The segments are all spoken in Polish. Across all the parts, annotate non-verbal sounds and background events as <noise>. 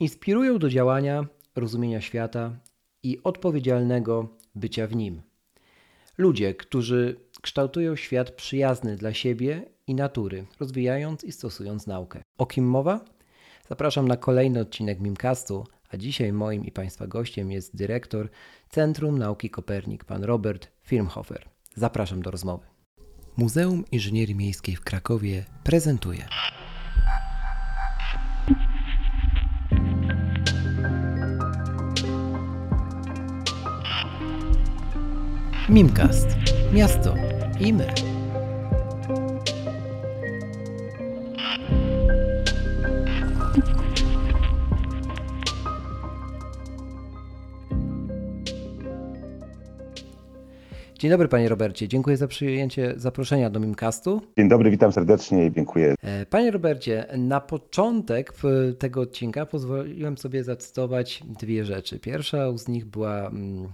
Inspirują do działania, rozumienia świata i odpowiedzialnego bycia w nim. Ludzie, którzy kształtują świat przyjazny dla siebie i natury, rozwijając i stosując naukę. O kim mowa? Zapraszam na kolejny odcinek Mimcastu, a dzisiaj moim i Państwa gościem jest dyrektor Centrum Nauki Kopernik, pan Robert Firmhofer. Zapraszam do rozmowy. Muzeum Inżynierii Miejskiej w Krakowie prezentuje. Mimcast. Miasto i my. Dzień dobry panie Robercie, dziękuję za przyjęcie zaproszenia do Mimcastu. Dzień dobry, witam serdecznie i dziękuję. E, panie Robercie, na początek tego odcinka pozwoliłem sobie zacytować dwie rzeczy. Pierwsza z nich była mm,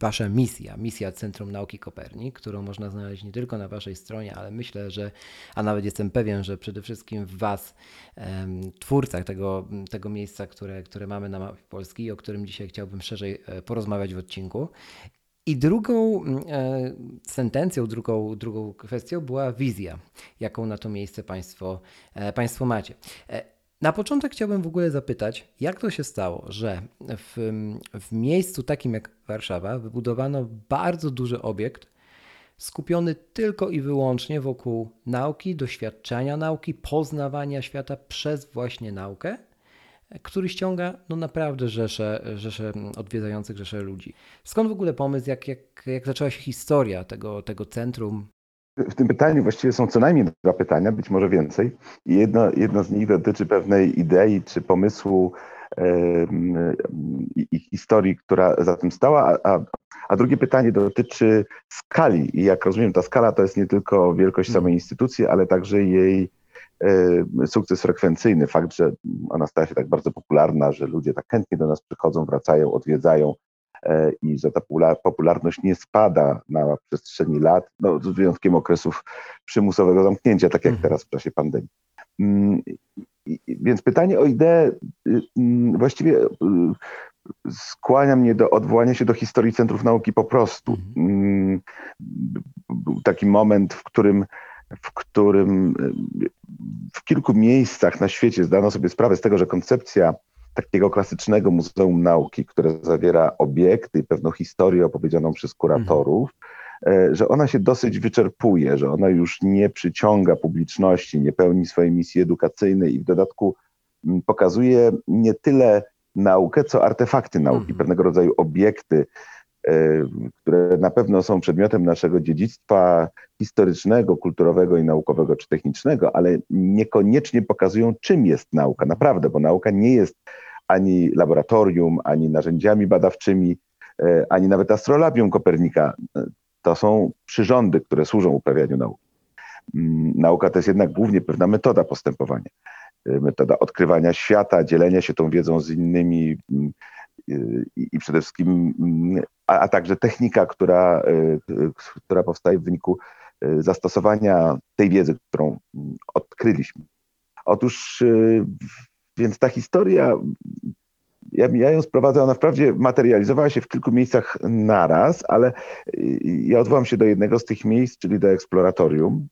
Wasza misja, misja Centrum Nauki Kopernik, którą można znaleźć nie tylko na Waszej stronie, ale myślę, że, a nawet jestem pewien, że przede wszystkim w Was, twórcach tego, tego miejsca, które, które mamy na mapie Polski i o którym dzisiaj chciałbym szerzej e, porozmawiać w odcinku. I drugą e, sentencją, drugą, drugą kwestią była wizja, jaką na to miejsce Państwo, e, państwo macie. E, na początek chciałbym w ogóle zapytać, jak to się stało, że w, w miejscu takim jak Warszawa wybudowano bardzo duży obiekt skupiony tylko i wyłącznie wokół nauki, doświadczenia nauki, poznawania świata przez właśnie naukę, który ściąga no naprawdę rzesze, rzesze odwiedzających, rzesze ludzi. Skąd w ogóle pomysł, jak, jak, jak zaczęła się historia tego, tego centrum? W tym pytaniu właściwie są co najmniej dwa pytania, być może więcej. I jedno, jedno z nich dotyczy pewnej idei czy pomysłu i historii, która za tym stała, a, a, drugie pytanie dotyczy skali. I jak rozumiem, ta skala to jest nie tylko wielkość samej instytucji, ale także jej sukces frekwencyjny. Fakt, że ona stała się tak bardzo popularna, że ludzie tak chętnie do nas przychodzą, wracają, odwiedzają, i że ta popularność nie spada na przestrzeni lat, no, z wyjątkiem okresów przymusowego zamknięcia, tak jak mhm. teraz w czasie pandemii. Mm, więc pytanie o ideę y, mm, właściwie y, skłania mnie do odwołania się do historii centrów nauki po prostu. Mhm. Mm, był taki moment, w którym, w którym y, w kilku miejscach na świecie zdano sobie sprawę z tego, że koncepcja takiego klasycznego Muzeum Nauki, które zawiera obiekty i pewną historię opowiedzianą przez kuratorów, mhm. że ona się dosyć wyczerpuje, że ona już nie przyciąga publiczności, nie pełni swojej misji edukacyjnej i w dodatku mm, pokazuje nie tyle naukę, co artefakty nauki, mhm. pewnego rodzaju obiekty, e, które na pewno są przedmiotem naszego dziedzictwa historycznego, kulturowego i naukowego czy technicznego, ale niekoniecznie pokazują, czym jest nauka. Naprawdę, bo nauka nie jest ani laboratorium, ani narzędziami badawczymi, e, ani nawet astrolabium Kopernika. E, to są przyrządy, które służą uprawianiu nauki. Mm, nauka to jest jednak głównie pewna metoda postępowania. E, metoda odkrywania świata, dzielenia się tą wiedzą z innymi mm, i przede wszystkim, mm, a, a także technika, która, która powstaje w wyniku zastosowania tej wiedzy, którą odkryliśmy. Otóż więc ta historia, ja, ja ją sprowadzę, ona wprawdzie materializowała się w kilku miejscach naraz, ale y, ja odwołam się do jednego z tych miejsc, czyli do eksploratorium,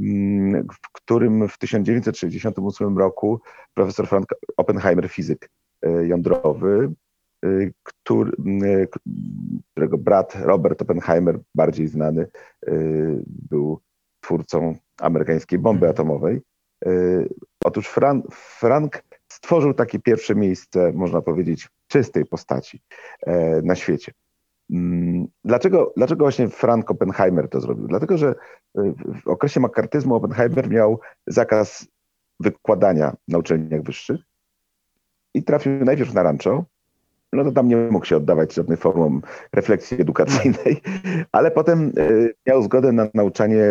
mm, w którym w 1968 roku profesor Frank Oppenheimer, fizyk y, jądrowy, y, który, którego brat Robert Oppenheimer, bardziej znany, był twórcą amerykańskiej bomby mhm. atomowej. Otóż Frank, Frank stworzył takie pierwsze miejsce, można powiedzieć, czystej postaci e, na świecie. Mm, dlaczego, dlaczego właśnie Frank Oppenheimer to zrobił? Dlatego, że w okresie makartyzmu Oppenheimer miał zakaz wykładania na uczelniach wyższych i trafił najpierw na rancho, no to tam nie mógł się oddawać żadnym formom refleksji edukacyjnej, <laughs> ale potem e, miał zgodę na nauczanie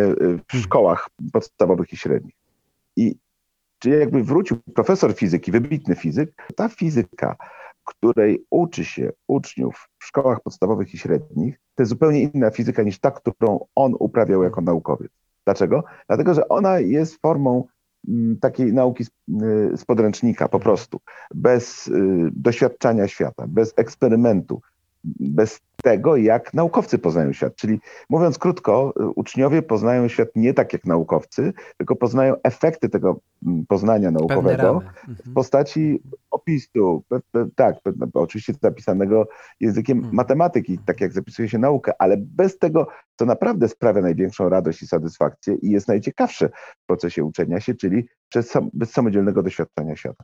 w szkołach podstawowych i średnich. I Czyli jakby wrócił profesor fizyki, wybitny fizyk, ta fizyka, której uczy się uczniów w szkołach podstawowych i średnich, to jest zupełnie inna fizyka niż ta, którą on uprawiał jako naukowiec. Dlaczego? Dlatego, że ona jest formą mm, takiej nauki z, y, z podręcznika po prostu, bez y, doświadczania świata, bez eksperymentu, bez tego, jak naukowcy poznają świat. Czyli mówiąc krótko, uczniowie poznają świat nie tak jak naukowcy, tylko poznają efekty tego mm, poznania naukowego w Mhm. postaci opisu, tak, oczywiście zapisanego językiem Mhm. matematyki, tak jak zapisuje się naukę, ale bez tego, co naprawdę sprawia największą radość i satysfakcję i jest najciekawsze w procesie uczenia się, czyli przez sam, bez samodzielnego doświadczenia świata.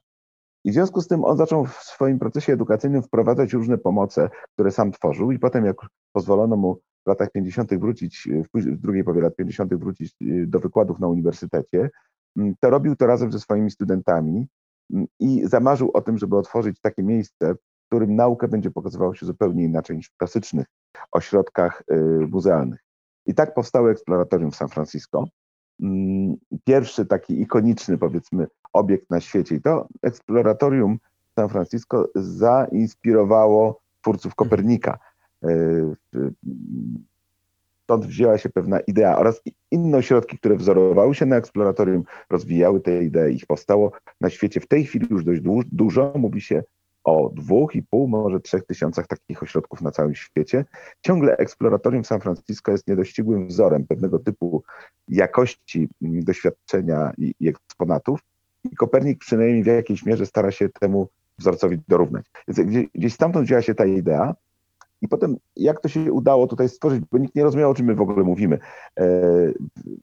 I w związku z tym on zaczął w swoim procesie edukacyjnym wprowadzać różne pomoce, które sam tworzył i potem jak pozwolono mu w latach 50. wrócić, w póź- w drugiej połowie lat 50. wrócić y, do wykładów na uniwersytecie, mm, to robił to razem ze swoimi studentami mm, i zamarzył o tym, żeby otworzyć takie miejsce, w którym naukę będzie pokazywało się zupełnie inaczej niż w klasycznych ośrodkach y, muzealnych. I tak powstało eksploratorium w San Francisco. Mm, Pierwszy taki ikoniczny, powiedzmy, obiekt na świecie. I to eksploratorium San Francisco zainspirowało twórców Kopernika. Y, Stąd wzięła się pewna idea oraz inne ośrodki, które wzorowały się na eksploratorium, rozwijały te idee. Ich powstało na świecie w tej chwili już dość dużo. Mówi się o dwóch i pół, może trzech tysiącach takich ośrodków na całym świecie. Ciągle eksploratorium San Francisco jest niedościgłym wzorem pewnego typu jakości doświadczenia i, i eksponatów. I Kopernik przynajmniej w jakiejś mierze stara się temu wzorcowi dorównać. Gdzieś, gdzieś stamtąd wzięła się ta idea. I potem, jak to się udało tutaj stworzyć, bo nikt nie rozumiał, o czym my w ogóle mówimy. E,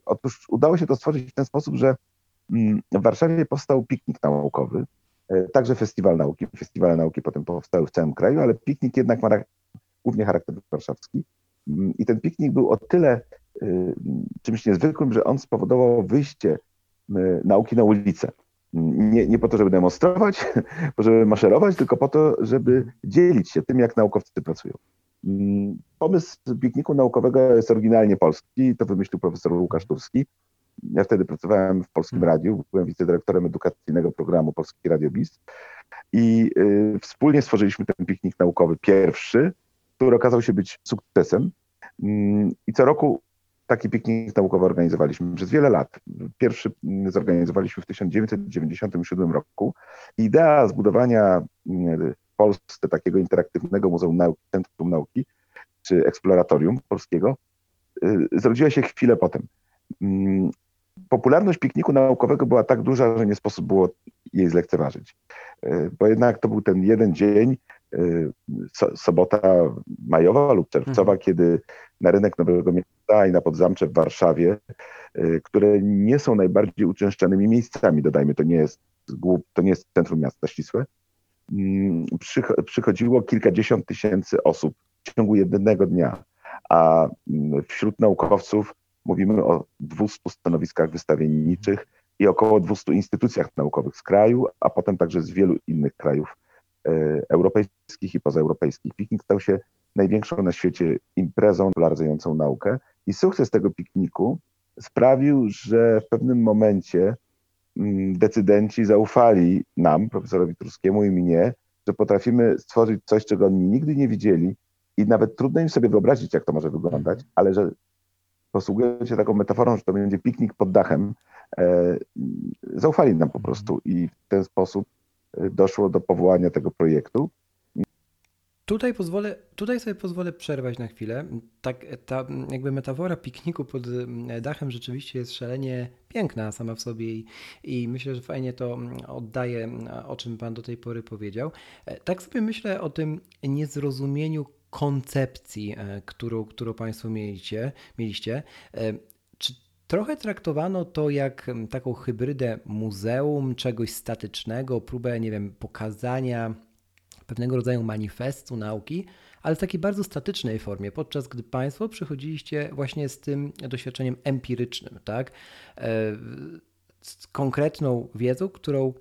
otóż udało się to stworzyć w ten sposób, że mm, w Warszawie powstał piknik naukowy, także festiwal nauki. Festiwale nauki potem powstały w całym kraju, ale piknik jednak ma głównie charakter warszawski. Mm, I ten piknik był o tyle y, czymś niezwykłym, że on spowodował wyjście nauki na ulicę. Nie, nie po to, żeby demonstrować, <laughs> żeby maszerować, tylko po to, żeby dzielić się tym, jak naukowcy pracują. Mm, Pomysł pikniku naukowego jest oryginalnie polski, to wymyślił profesor Łukasz Turski. Ja wtedy pracowałem w Polskim Radiu, byłem wicedyrektorem edukacyjnego programu Polski Radio Biz i y, wspólnie stworzyliśmy ten piknik naukowy pierwszy, który okazał się być sukcesem. Mm, I co roku taki piknik naukowy organizowaliśmy przez wiele lat. Pierwszy mm, zorganizowaliśmy w 1997 roku. Idea zbudowania mm, w Polsce takiego interaktywnego Muzeum Nauki, Centrum Nauki, czy eksploratorium polskiego, y, zrodziła się chwilę potem. Popularność pikniku naukowego była tak duża, że nie sposób było jej zlekceważyć. Y, Bo jednak to był ten jeden dzień, so, sobota majowa lub czerwcowa, kiedy na rynek Nowego Miasta i na Podzamcze w Warszawie, y, które nie są najbardziej uczęszczanymi miejscami, dodajmy, to nie jest, to nie jest centrum miasta ścisłe, mm, przych- przychodziło kilkadziesiąt tysięcy osób w ciągu jednego dnia, a mm, wśród naukowców mówimy o 200 stanowiskach wystawienniczych i około 200 instytucjach naukowych z kraju, a potem także z wielu innych krajów e, europejskich i pozaeuropejskich. Piknik stał się największą na świecie imprezą popularyzującą naukę i sukces tego pikniku sprawił, że w pewnym momencie mm, decydenci zaufali nam, profesorowi Truskiemu i mnie, że potrafimy stworzyć coś, czego oni nigdy nie widzieli i nawet trudno im sobie wyobrazić, jak to może wyglądać, ale że posługując się taką metaforą, że to będzie piknik pod dachem, e, zaufali nam po prostu i w ten sposób e, doszło do powołania tego projektu. Tutaj, pozwolę, tutaj sobie pozwolę przerwać na chwilę. Tak, ta jakby metafora pikniku pod dachem rzeczywiście jest szalenie piękna sama w sobie i, i myślę, że fajnie to oddaje, o czym Pan do tej pory powiedział. E, Tak sobie myślę o tym niezrozumieniu koncepcji, e, którą, którą Państwo mieliście. mieliście. E, Czy trochę traktowano to jak taką hybrydę muzeum, czegoś statycznego, próbę, nie wiem, pokazania pewnego rodzaju manifestu nauki, ale w takiej bardzo statycznej formie, podczas gdy Państwo przychodziliście właśnie z tym doświadczeniem empirycznym, tak? E, Z konkretną wiedzą, którą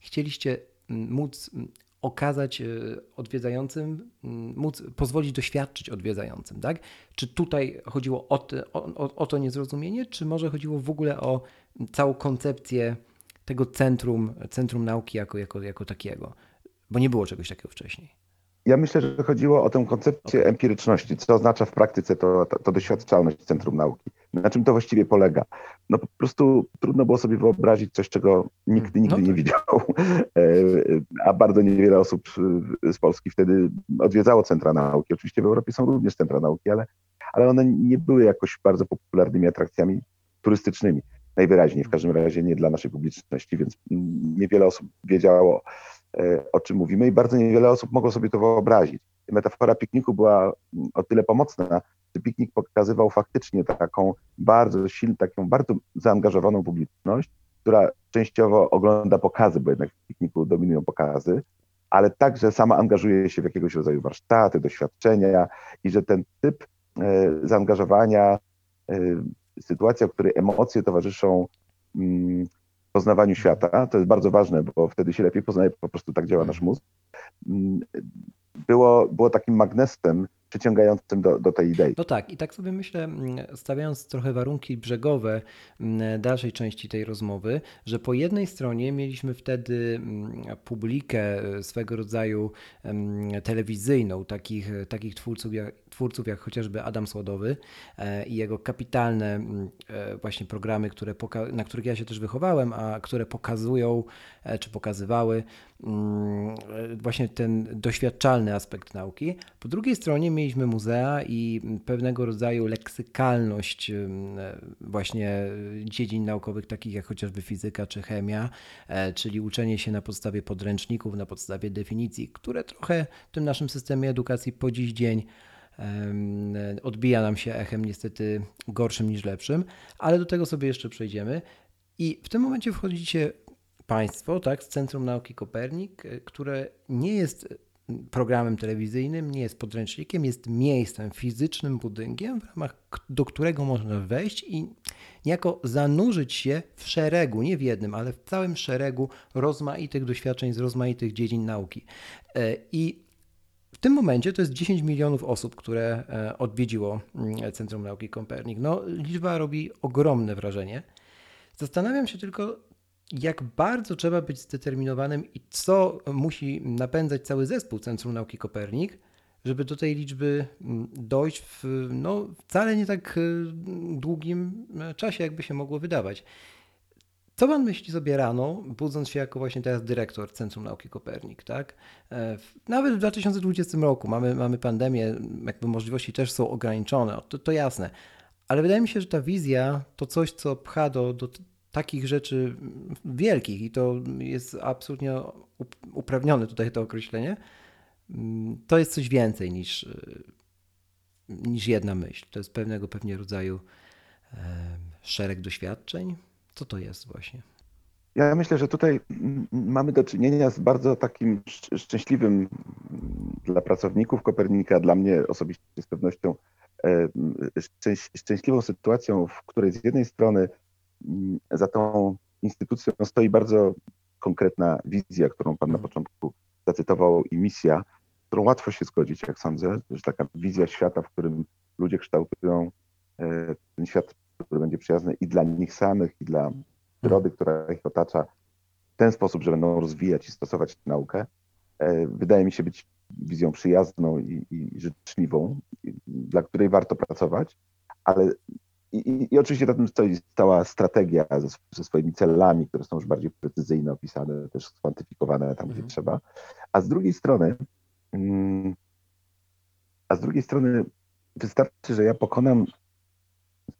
chcieliście móc okazać e, odwiedzającym, mm, móc pozwolić doświadczyć odwiedzającym, tak? Czy tutaj chodziło o, te, o, o, to niezrozumienie, czy może chodziło w ogóle o całą koncepcję tego centrum, centrum nauki jako, jako, jako takiego? Bo nie było czegoś takiego wcześniej. Ja myślę, że chodziło o tę koncepcję empiryczności, co oznacza w praktyce to, to, to doświadczalność Centrum Nauki. Na czym to właściwie polega? No po prostu trudno było sobie wyobrazić coś, czego nikt No nigdy nie tak. widział, E, a bardzo niewiele osób z Polski wtedy odwiedzało centra nauki. Oczywiście w Europie są również centra nauki, ale, ale one nie były jakoś bardzo popularnymi atrakcjami turystycznymi. Najwyraźniej, w każdym razie nie dla naszej publiczności, więc niewiele osób wiedziało, o czym mówimy i bardzo niewiele osób mogło sobie to wyobrazić. Metafora pikniku była mm, o tyle pomocna, że piknik pokazywał faktycznie taką bardzo silną, taką bardzo zaangażowaną publiczność, która częściowo ogląda pokazy, bo jednak w pikniku dominują pokazy, ale także sama angażuje się w jakiegoś rodzaju warsztaty, doświadczenia i że ten typ e, zaangażowania, e, sytuacja, w której emocje towarzyszą mm, poznawaniu świata, to jest bardzo ważne, bo wtedy się lepiej poznaje, po prostu tak działa nasz mózg, mm, było, było takim magnesem przyciągającym do, do tej idei. No tak, i tak sobie myślę, mm, stawiając trochę warunki brzegowe mm, dalszej części tej rozmowy, że po jednej stronie mieliśmy wtedy publikę e, swego rodzaju telewizyjną, takich, takich twórców, jak, twórców jak chociażby Adam Sładowy e, i jego kapitalne mm, e, właśnie programy, które na których ja się też wychowałem, a które pokazują e, czy pokazywały mm, właśnie ten doświadczalny aspekt nauki. Po drugiej stronie mieliśmy muzea i pewnego rodzaju leksykalność właśnie dziedzin naukowych, takich jak chociażby fizyka czy chemia, czyli uczenie się na podstawie podręczników, na podstawie definicji, które trochę w tym naszym systemie edukacji po dziś dzień odbija nam się echem niestety gorszym niż lepszym, ale do tego sobie jeszcze przejdziemy. I w tym momencie wchodzicie Państwo, tak, z Centrum Nauki Kopernik, e, które nie jest programem telewizyjnym, nie jest podręcznikiem, jest miejscem, fizycznym budynkiem, w ramach do którego można wejść i niejako zanurzyć się w szeregu, nie w jednym, ale w całym szeregu rozmaitych doświadczeń z rozmaitych dziedzin nauki. E, I w tym momencie to jest 10 milionów osób, które e, odwiedziło mm, Centrum Nauki Kopernik. No, liczba robi ogromne wrażenie. Zastanawiam się tylko, jak bardzo trzeba być zdeterminowanym i co musi napędzać cały zespół Centrum Nauki Kopernik, żeby do tej liczby mm, dojść w no, wcale nie tak y, długim e, czasie, jakby się mogło wydawać. Co pan myśli sobie rano, budząc się jako właśnie teraz dyrektor Centrum Nauki Kopernik, tak? E, Nawet w 2020 roku mamy, mamy pandemię, jakby możliwości też są ograniczone, to, to jasne. Ale wydaje mi się, że ta wizja to coś, co pcha do, do takich rzeczy wielkich i to jest absolutnie up- uprawnione tutaj to określenie. Mm, To jest coś więcej niż, niż jedna myśl. To jest pewnego pewnie rodzaju em, szereg doświadczeń. Co to jest właśnie? Ja myślę, że tutaj mamy do czynienia z bardzo takim szcz- szczęśliwym dla pracowników Kopernika, dla mnie osobiście z pewnością e, szczęś, szczęśliwą sytuacją, w której z jednej strony za tą instytucją stoi bardzo konkretna wizja, którą Pan na Mhm. początku zacytował i misja, z którą łatwo się zgodzić, jak sądzę, że taka wizja świata, w którym ludzie kształtują e, ten świat, który będzie przyjazny i dla nich samych, i dla przyrody, która ich otacza, w ten sposób, że będą rozwijać i stosować naukę, e, wydaje mi się być wizją przyjazną i, i życzliwą, dla której warto pracować, ale i, i, oczywiście za tym stoi cała strategia ze, ze swoimi celami, które są już bardziej precyzyjnie opisane, też skwantyfikowane tam, gdzie Mhm. trzeba. A z drugiej strony, mm, a z drugiej strony wystarczy, że ja pokonam,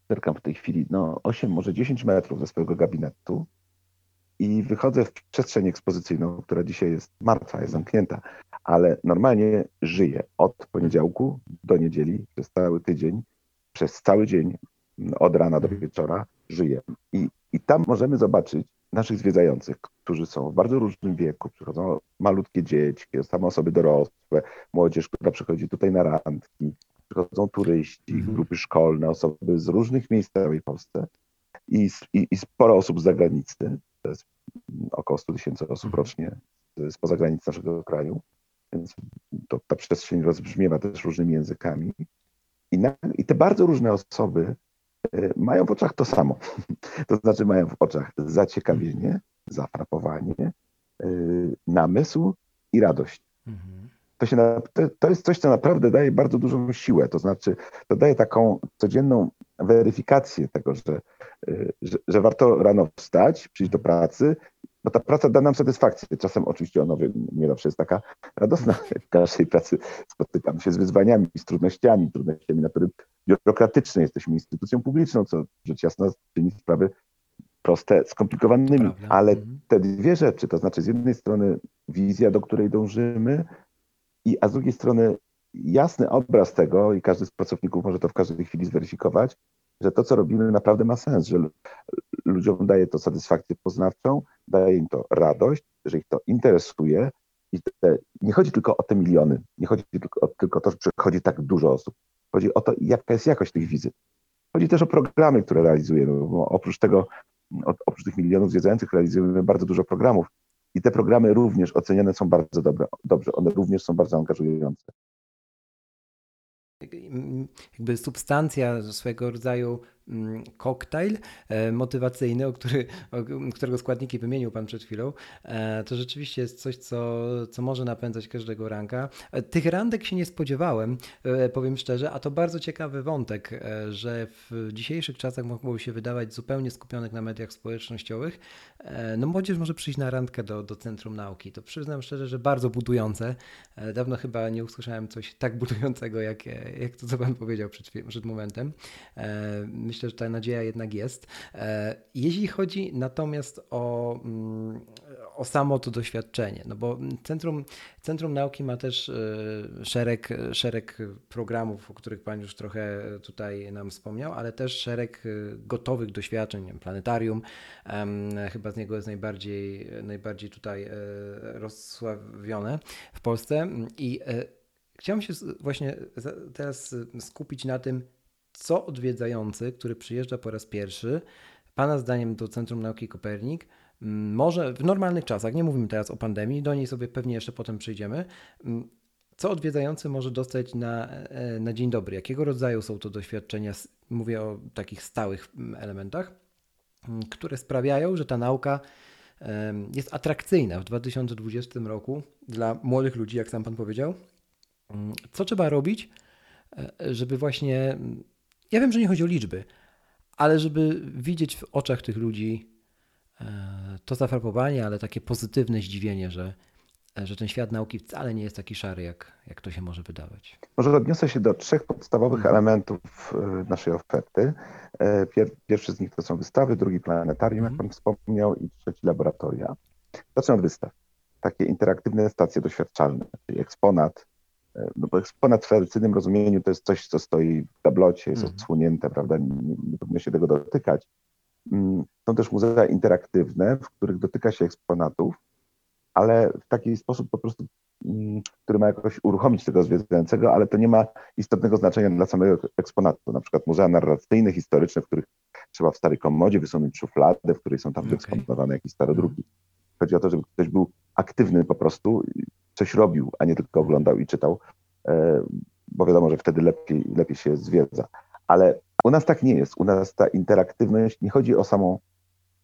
zerkam w tej chwili, no 8, może 10 metrów ze swojego gabinetu i wychodzę w przestrzeń ekspozycyjną, która dzisiaj jest martwa, jest zamknięta, ale normalnie żyję od poniedziałku do niedzieli przez cały tydzień, przez cały dzień, od rana do wieczora żyję. I, I tam możemy zobaczyć naszych zwiedzających, którzy są w bardzo różnym wieku. Przychodzą malutkie dzieci, same osoby dorosłe, młodzież, która przychodzi tutaj na randki, przychodzą turyści, Mhm. grupy szkolne, osoby z różnych miejsc w całej Polsce i, i, i sporo osób z zagranicy. To jest około 100 tysięcy osób Mhm. rocznie spoza granic naszego kraju. Więc to, ta przestrzeń rozbrzmiewa też różnymi językami. I, na, I te bardzo różne osoby e, mają w oczach to samo. <laughs> To znaczy mają w oczach zaciekawienie, zafrapowanie, e, namysł i radość. Mhm. To, się na, to, to jest coś, co naprawdę daje bardzo dużą siłę. To znaczy, to daje taką codzienną weryfikację tego, że, że, że warto rano wstać, przyjść do pracy, bo ta praca da nam satysfakcję. Czasem oczywiście ona nie zawsze jest taka radosna. <laughs> W każdej pracy spotykamy się z wyzwaniami, z trudnościami, trudnościami natury biurokratycznej. Jesteśmy instytucją publiczną, co rzecz jasna czyni sprawy proste, skomplikowanymi, ale mhm. te dwie rzeczy, to znaczy z jednej strony wizja, do której dążymy, i, a z drugiej strony jasny obraz tego, i każdy z pracowników może to w każdej chwili zweryfikować, że to, co robimy, naprawdę ma sens, że ludziom daje to satysfakcję poznawczą, daje im to radość, że ich to interesuje. I te, nie chodzi tylko o te miliony, nie chodzi tylko o tylko to, że przychodzi tak dużo osób. Chodzi o to, jaka jest jakość tych wizyt. Chodzi też o programy, które realizujemy, bo oprócz tego, oprócz tych milionów zwiedzających realizujemy bardzo dużo programów i te programy również oceniane są bardzo dobre, dobrze, one również są bardzo angażujące. Jakby substancja swojego rodzaju koktajl e, motywacyjny, o, który, o którego składniki wymienił Pan przed chwilą, e, to rzeczywiście jest coś, co, co może napędzać każdego ranka. E, tych randek się nie spodziewałem, powiem szczerze, a to bardzo ciekawy wątek, że w dzisiejszych czasach mogło się wydawać zupełnie skupionych na mediach społecznościowych. No młodzież może przyjść na randkę do, do Centrum Nauki. To przyznam szczerze, że bardzo budujące. Dawno chyba nie usłyszałem coś tak budującego, jak, jak to, co Pan powiedział przed, przed momentem. Myślę, że ta nadzieja jednak jest. E, jeśli chodzi natomiast o, mm, o samo to doświadczenie, no bo Centrum, Centrum Nauki ma też e, szereg, szereg programów, o których Pan już trochę tutaj nam wspomniał, ale też szereg e, gotowych doświadczeń, planetarium, chyba z niego jest najbardziej, najbardziej tutaj rozsławione w Polsce i Chciałem się właśnie teraz skupić na tym, co odwiedzający, który przyjeżdża po raz pierwszy, Pana zdaniem do Centrum Nauki Kopernik, mm, może w normalnych czasach, nie mówimy teraz o pandemii, do niej sobie pewnie jeszcze potem przyjdziemy, mm, co odwiedzający może dostać na, e, na dzień dobry? Jakiego rodzaju są to doświadczenia? Mówię o takich stałych mm, elementach, które sprawiają, że ta nauka jest atrakcyjna w 2020 roku dla młodych ludzi, jak sam Pan powiedział. Co trzeba robić, e, żeby właśnie ja wiem, że nie chodzi o liczby, ale żeby widzieć w oczach tych ludzi e, to zafrapowanie, ale takie pozytywne zdziwienie, że, że ten świat nauki wcale nie jest taki szary, jak, jak to się może wydawać. Może odniosę się do trzech podstawowych mhm. elementów e, naszej oferty. E, pierwszy z nich to są wystawy, drugi planetarium, jak mhm. Pan wspomniał, i trzeci laboratoria. Zacznę od wystaw. Takie interaktywne stacje doświadczalne, czyli eksponat, no bo eksponat w tradycyjnym rozumieniu to jest coś, co stoi w tablocie, jest mm. odsłonięte, prawda, nie, nie powinno się tego dotykać. Mm, są też muzea interaktywne, w których dotyka się eksponatów, ale w taki sposób po prostu, mm, który ma jakoś uruchomić tego zwiedzającego, ale to nie ma istotnego znaczenia dla samego eksponatu. Na przykład muzea narracyjne, historyczne, w których trzeba w starej komodzie wysunąć szufladę, w której są tam okay. wyeksponowane jakieś starodruki. Chodzi o to, żeby ktoś był aktywny po prostu coś robił, a nie tylko oglądał i czytał, e, bo wiadomo, że wtedy lepiej, lepiej się zwiedza. Ale u nas tak nie jest. U nas ta interaktywność nie chodzi o samą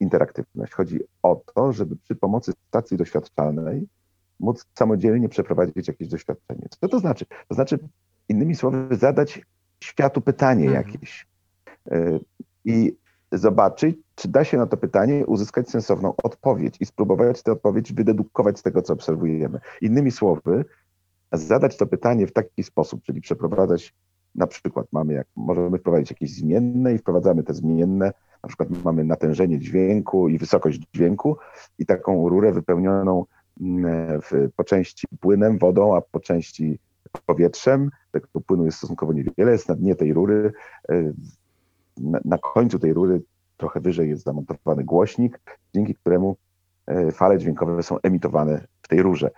interaktywność. Chodzi o to, żeby przy pomocy stacji doświadczalnej móc samodzielnie przeprowadzić jakieś doświadczenie. Co to znaczy? To znaczy, innymi słowy, zadać światu pytanie mhm. jakieś e, i zobaczyć, czy da się na to pytanie uzyskać sensowną odpowiedź i spróbować tę odpowiedź wydedukować z tego, co obserwujemy. Innymi słowy, zadać to pytanie w taki sposób, czyli przeprowadzać na przykład mamy, jak możemy wprowadzić jakieś zmienne i wprowadzamy te zmienne, na przykład mamy natężenie dźwięku i wysokość dźwięku i taką rurę wypełnioną mm, w, po części płynem, wodą, a po części powietrzem. Tego płynu jest stosunkowo niewiele, jest na dnie tej rury. Na, końcu tej rury trochę wyżej jest zamontowany głośnik, dzięki któremu e, fale dźwiękowe są emitowane w tej rurze.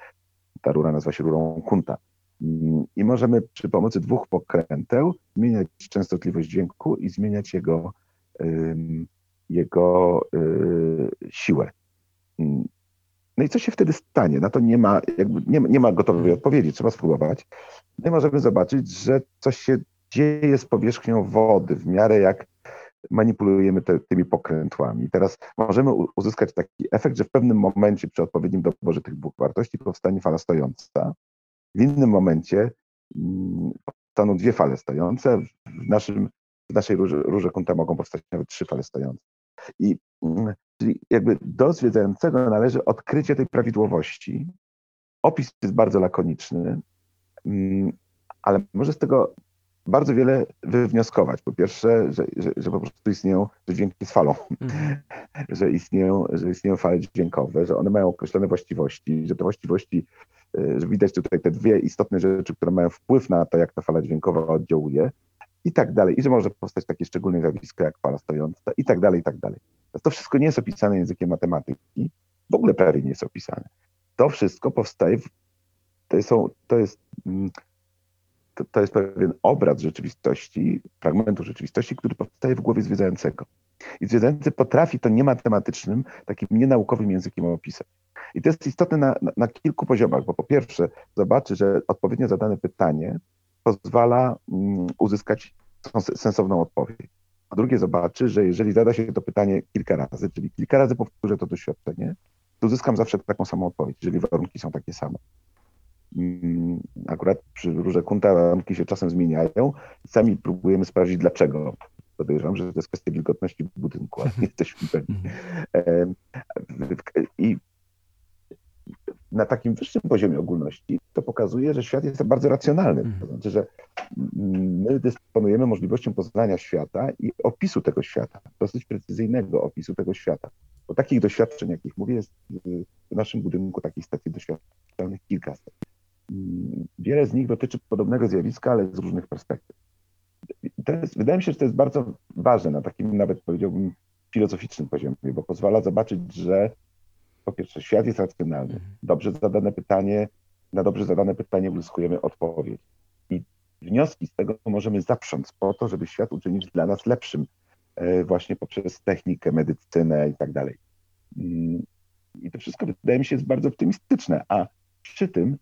Ta rura nazywa się rurą Kunta. Mm, I możemy przy pomocy dwóch pokręteł zmieniać częstotliwość dźwięku i zmieniać jego, jego e, siłę. Mm. No i co się wtedy stanie? Na to nie ma, nie, nie ma gotowej odpowiedzi, trzeba spróbować. No i możemy zobaczyć, że coś się dzieje z powierzchnią wody w miarę jak manipulujemy te, tymi pokrętłami. Teraz możemy uzyskać taki efekt, że w pewnym momencie przy odpowiednim doborze tych dwóch wartości powstanie fala stojąca. W innym momencie mm, powstaną dwie fale stojące. W naszym w naszej rurze, rurze kunta mogą powstać nawet trzy fale stojące. I mm, czyli jakby do zwiedzającego należy odkrycie tej prawidłowości. Opis jest bardzo lakoniczny, mm, ale może z tego bardzo wiele wywnioskować. Po pierwsze, że, że, że po prostu istnieją, że dźwięk jest falą, mhm. <laughs> że, istnieją, że istnieją fale dźwiękowe, że one mają określone właściwości, że te właściwości, e, że widać tutaj te dwie istotne rzeczy, które mają wpływ na to, jak ta fala dźwiękowa oddziałuje i tak dalej. I że może powstać takie szczególne zjawisko jak fala stojąca i tak dalej, i tak dalej. To wszystko nie jest opisane językiem matematyki, w ogóle prawie nie jest opisane. To wszystko powstaje, w, to, są, to jest mm, to, to jest pewien obraz rzeczywistości, fragmentu rzeczywistości, który powstaje w głowie zwiedzającego. I zwiedzający potrafi to niematematycznym, takim nienaukowym językiem opisać. I to jest istotne na, na, na, kilku poziomach, bo po pierwsze zobaczy, że odpowiednio zadane pytanie pozwala um, uzyskać sensowną odpowiedź. A drugie zobaczy, że jeżeli zada się to pytanie kilka razy, czyli kilka razy powtórzę to doświadczenie, to uzyskam zawsze taką samą odpowiedź, jeżeli warunki są takie same. Mm, akurat przy róże kunta warunki się czasem zmieniają. Sami próbujemy sprawdzić dlaczego. Podejrzewam, że to jest kwestia wilgotności budynku, ale nie <laughs> jesteśmy pewni. I na takim wyższym poziomie ogólności to pokazuje, że świat jest bardzo racjonalny. To mhm. znaczy, że my dysponujemy możliwością poznania świata i opisu tego świata, dosyć precyzyjnego opisu tego świata. Bo takich doświadczeń, jakich mówię, jest w naszym budynku takich stacji doświadczalnych kilkaset. Wiele z nich dotyczy podobnego zjawiska, ale z różnych perspektyw. Jest, wydaje mi się, że to jest bardzo ważne na takim nawet powiedziałbym filozoficznym poziomie, bo pozwala zobaczyć, że po pierwsze świat jest racjonalny. Mhm. Dobrze zadane pytanie, na dobrze zadane pytanie uzyskujemy odpowiedź. I wnioski z tego możemy zaprząc po to, żeby świat uczynić dla nas lepszym, e, właśnie poprzez technikę, medycynę i tak dalej. Mm, I to wszystko wydaje mi się jest bardzo optymistyczne, a przy tym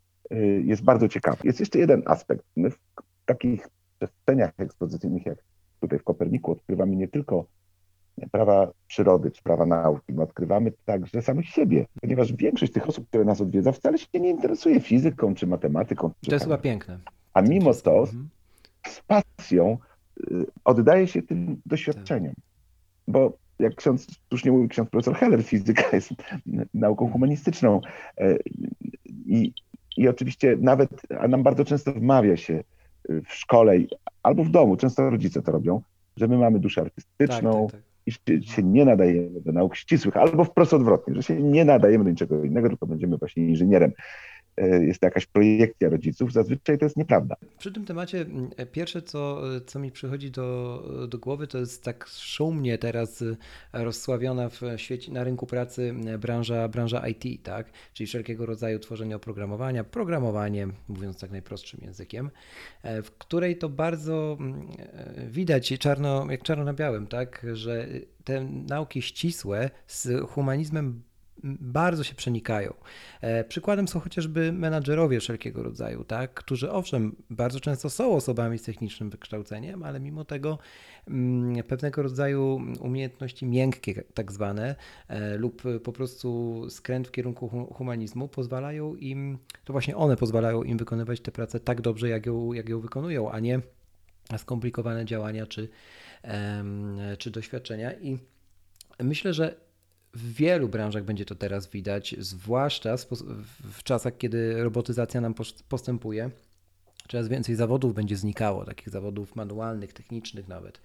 jest bardzo ciekawy. Jest jeszcze jeden aspekt. My w takich przestrzeniach ekspozycyjnych jak tutaj w Koperniku odkrywamy nie tylko prawa przyrody czy prawa nauki, my odkrywamy także samych siebie, ponieważ większość tych osób, które nas odwiedza, wcale się nie interesuje fizyką czy matematyką. Czy to jest chyba piękne. A mimo to mhm. z pasją y, oddaje się tym doświadczeniom. Bo jak ksiądz, nie mówi ksiądz profesor Heller, fizyka jest nauką humanistyczną y, i i oczywiście nawet, a nam bardzo często wmawia się y, w szkole albo w domu, często rodzice to robią, że my mamy duszę artystyczną tak, tak, tak. i się, się, nie nadajemy do nauk ścisłych, albo wprost odwrotnie, że się nie nadajemy do niczego innego, tylko będziemy właśnie inżynierem. E, jest jakaś projekcja rodziców, zazwyczaj to jest nieprawda. Przy tym temacie e, pierwsze, co, co mi przychodzi do, do głowy, to jest tak szumnie teraz e, rozsławiona w świecie, na rynku pracy branża, branża IT, tak? czyli wszelkiego rodzaju tworzenie oprogramowania, programowanie, mówiąc tak najprostszym językiem, w której to bardzo widać czarno, jak czarno na białym, tak? że te nauki ścisłe z humanizmem bardzo się przenikają. E, przykładem są chociażby menadżerowie wszelkiego rodzaju, tak, którzy owszem, bardzo często są osobami z technicznym wykształceniem, ale mimo tego mm, pewnego rodzaju umiejętności miękkie, tak zwane, e, lub po prostu skręt w kierunku humanizmu pozwalają im, to właśnie one pozwalają im wykonywać tę pracę tak dobrze, jak ją, jak ją wykonują, a nie skomplikowane działania czy, czy doświadczenia. I myślę, że w wielu branżach będzie to teraz widać, zwłaszcza w czasach, kiedy robotyzacja nam postępuje. Coraz więcej zawodów będzie znikało, takich zawodów manualnych, technicznych nawet.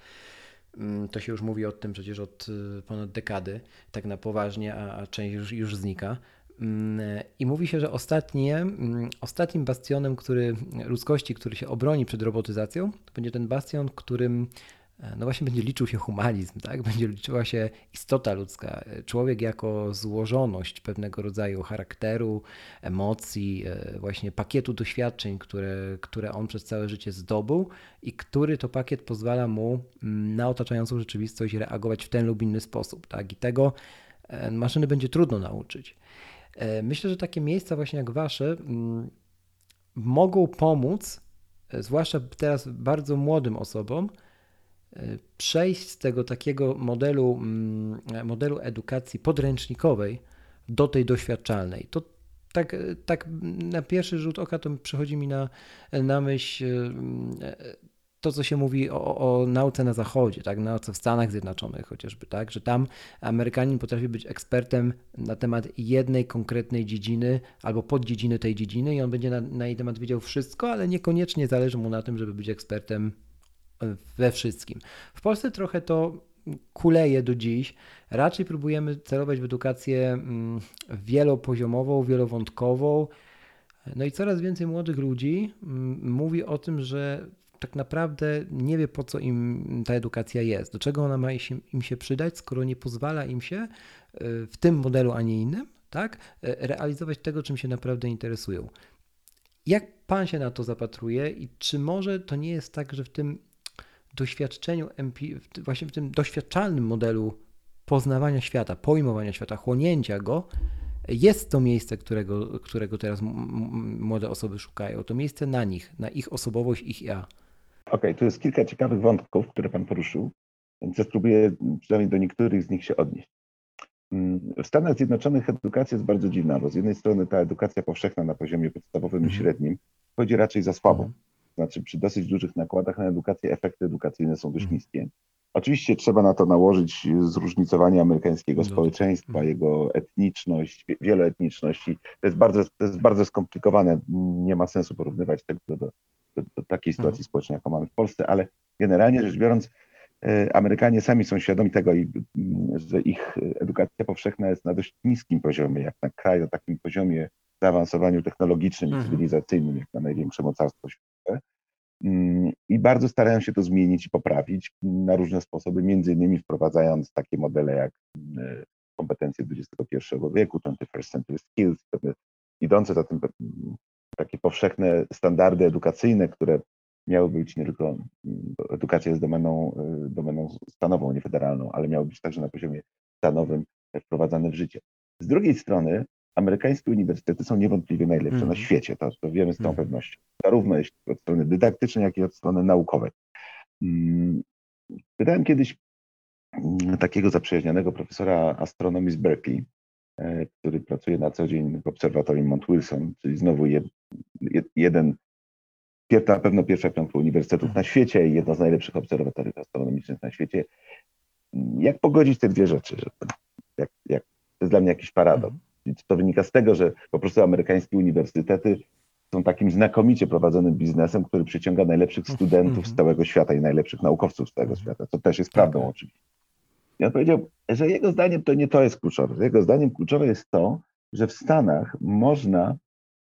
Mm, to się już mówi o tym przecież od y, ponad dekady, tak na poważnie, a, część już, już znika. Mm, I mówi się, że ostatnie, mm, ostatnim bastionem który, ludzkości, który się obroni przed robotyzacją, to będzie ten bastion, którym no właśnie będzie liczył się humanizm, tak? będzie liczyła się istota ludzka, e, człowiek jako złożoność pewnego rodzaju charakteru, emocji, e, właśnie pakietu doświadczeń, które, które on przez całe życie zdobył i który to pakiet pozwala mu mm, na otaczającą rzeczywistość reagować w ten lub inny sposób. Tak? I tego maszyny będzie trudno nauczyć. Myślę, że takie miejsca właśnie jak wasze mm, mogą pomóc, zwłaszcza teraz bardzo młodym osobom, przejść z tego takiego modelu, mm, modelu edukacji podręcznikowej do tej doświadczalnej. To tak, tak na pierwszy rzut oka to przychodzi mi na, na myśl to to, co się mówi o, o nauce na zachodzie, tak, nauce w Stanach Zjednoczonych chociażby, tak, że tam Amerykanin potrafi być ekspertem na temat jednej konkretnej dziedziny albo poddziedziny tej dziedziny i on będzie na, na jej temat wiedział wszystko, ale niekoniecznie zależy mu na tym, żeby być ekspertem we wszystkim. W Polsce trochę to kuleje do dziś. Raczej próbujemy celować w edukację mm, wielopoziomową, wielowątkową. No i coraz więcej młodych ludzi mm, mówi o tym, że tak naprawdę nie wie po co im ta edukacja jest, do czego ona ma im się przydać, skoro nie pozwala im się e, w tym modelu, a nie innym, tak, e, realizować tego, czym się naprawdę interesują. Jak pan się na to zapatruje i czy może to nie jest tak, że w tym doświadczeniu, właśnie w tym doświadczalnym modelu poznawania świata, pojmowania świata, chłonięcia go, jest to miejsce, którego, którego teraz młode osoby szukają. To miejsce na nich, na ich osobowość, ich ja. Okej, okay, tu jest kilka ciekawych wątków, które Pan poruszył, więc ja spróbuję przynajmniej do niektórych z nich się odnieść. Mm, w Stanach Zjednoczonych edukacja jest bardzo dziwna, bo z jednej strony ta edukacja powszechna na poziomie podstawowym i mhm. średnim chodzi raczej za słabą. Mm znaczy przy dosyć dużych nakładach na edukację efekty edukacyjne są dość mhm. niskie. Oczywiście trzeba na to nałożyć zróżnicowanie amerykańskiego społeczeństwa, mhm. jego etniczność, wieloetniczności. To jest bardzo, to jest bardzo skomplikowane. Nie ma sensu porównywać tego do, do, do takiej sytuacji mhm. społecznej, jaką mamy w Polsce, ale generalnie rzecz biorąc, e, Amerykanie sami są świadomi tego, że ich edukacja powszechna jest na dość niskim poziomie, jak na kraj o takim poziomie zaawansowaniu technologicznym i cywilizacyjnym, jak na największe mocarstwo światowe. Mm, I bardzo starają się to zmienić i poprawić na różne sposoby, między innymi wprowadzając takie modele jak mm, kompetencje XXI wieku, 21st Century Skills, idące za tym mm, takie powszechne standardy edukacyjne, które miały być nie tylko, edukacja jest domeną, y, domeną stanową, nie federalną, ale miały być także na poziomie stanowym wprowadzane w życie. Z drugiej strony amerykańskie uniwersytety są niewątpliwie najlepsze mm. na mhm. świecie, to, to wiemy z całą mm. pewnością. Zarówno jeśli od strony dydaktycznej, jak i od strony naukowej. Mm, pytałem kiedyś mm, takiego zaprzyjaźnionego profesora astronomii z Berkeley, który pracuje na co dzień w obserwatorium Mount Wilson, czyli znowu jed, jeden, na pewno pierwsza piątka uniwersytetów na świecie i jedno z najlepszych obserwatoriów astronomicznych na świecie. Jak pogodzić te dwie rzeczy? Że, jak, jak, to jest dla mnie jakiś paradoks. To wynika z tego, że po prostu amerykańskie uniwersytety są takim znakomicie prowadzonym biznesem, który przyciąga najlepszych mhm. studentów z całego świata i najlepszych naukowców z całego mhm. świata, co też jest prawdą tak. oczywiście. I on powiedział, że jego zdaniem to nie to jest kluczowe. Jego zdaniem kluczowe jest to, że w Stanach można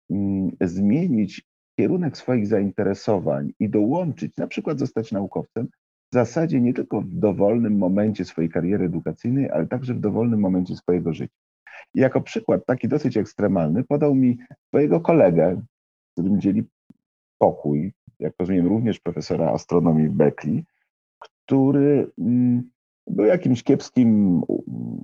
mm, zmienić kierunek swoich zainteresowań i dołączyć, na przykład zostać naukowcem, w zasadzie nie tylko w dowolnym momencie swojej kariery edukacyjnej, ale także w dowolnym momencie swojego życia. I jako przykład taki dosyć ekstremalny podał mi swojego kolegę, z którym dzieli pokój, jak rozumiem również profesora astronomii w Berkeley, który mm, był jakimś kiepskim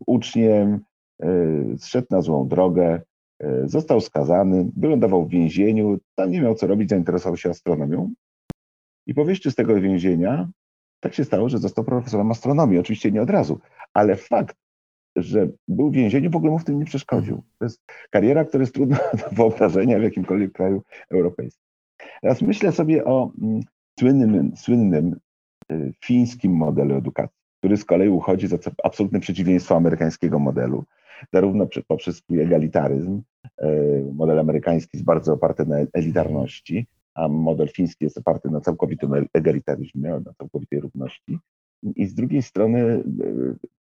uczniem, e, zszedł na złą drogę, e, został skazany, wylądował w więzieniu, tam nie miał co robić, zainteresował się astronomią. I po wyjściu z tego więzienia tak się stało, że został profesorem astronomii. Oczywiście nie od razu, ale fakt, że był w więzieniu, w ogóle mu w tym nie przeszkodził. To jest kariera, która jest trudna <laughs> do wyobrażenia w jakimkolwiek kraju europejskim. Teraz myślę sobie o mm, słynnym, słynnym y, fińskim modelu edukacji, który z kolei uchodzi za absolutne przeciwieństwo amerykańskiego modelu, zarówno poprzez swój egalitaryzm. Y, model amerykański jest bardzo oparty na elitarności, a model fiński jest oparty na całkowitym egalitaryzmie, na całkowitej równości. I z drugiej strony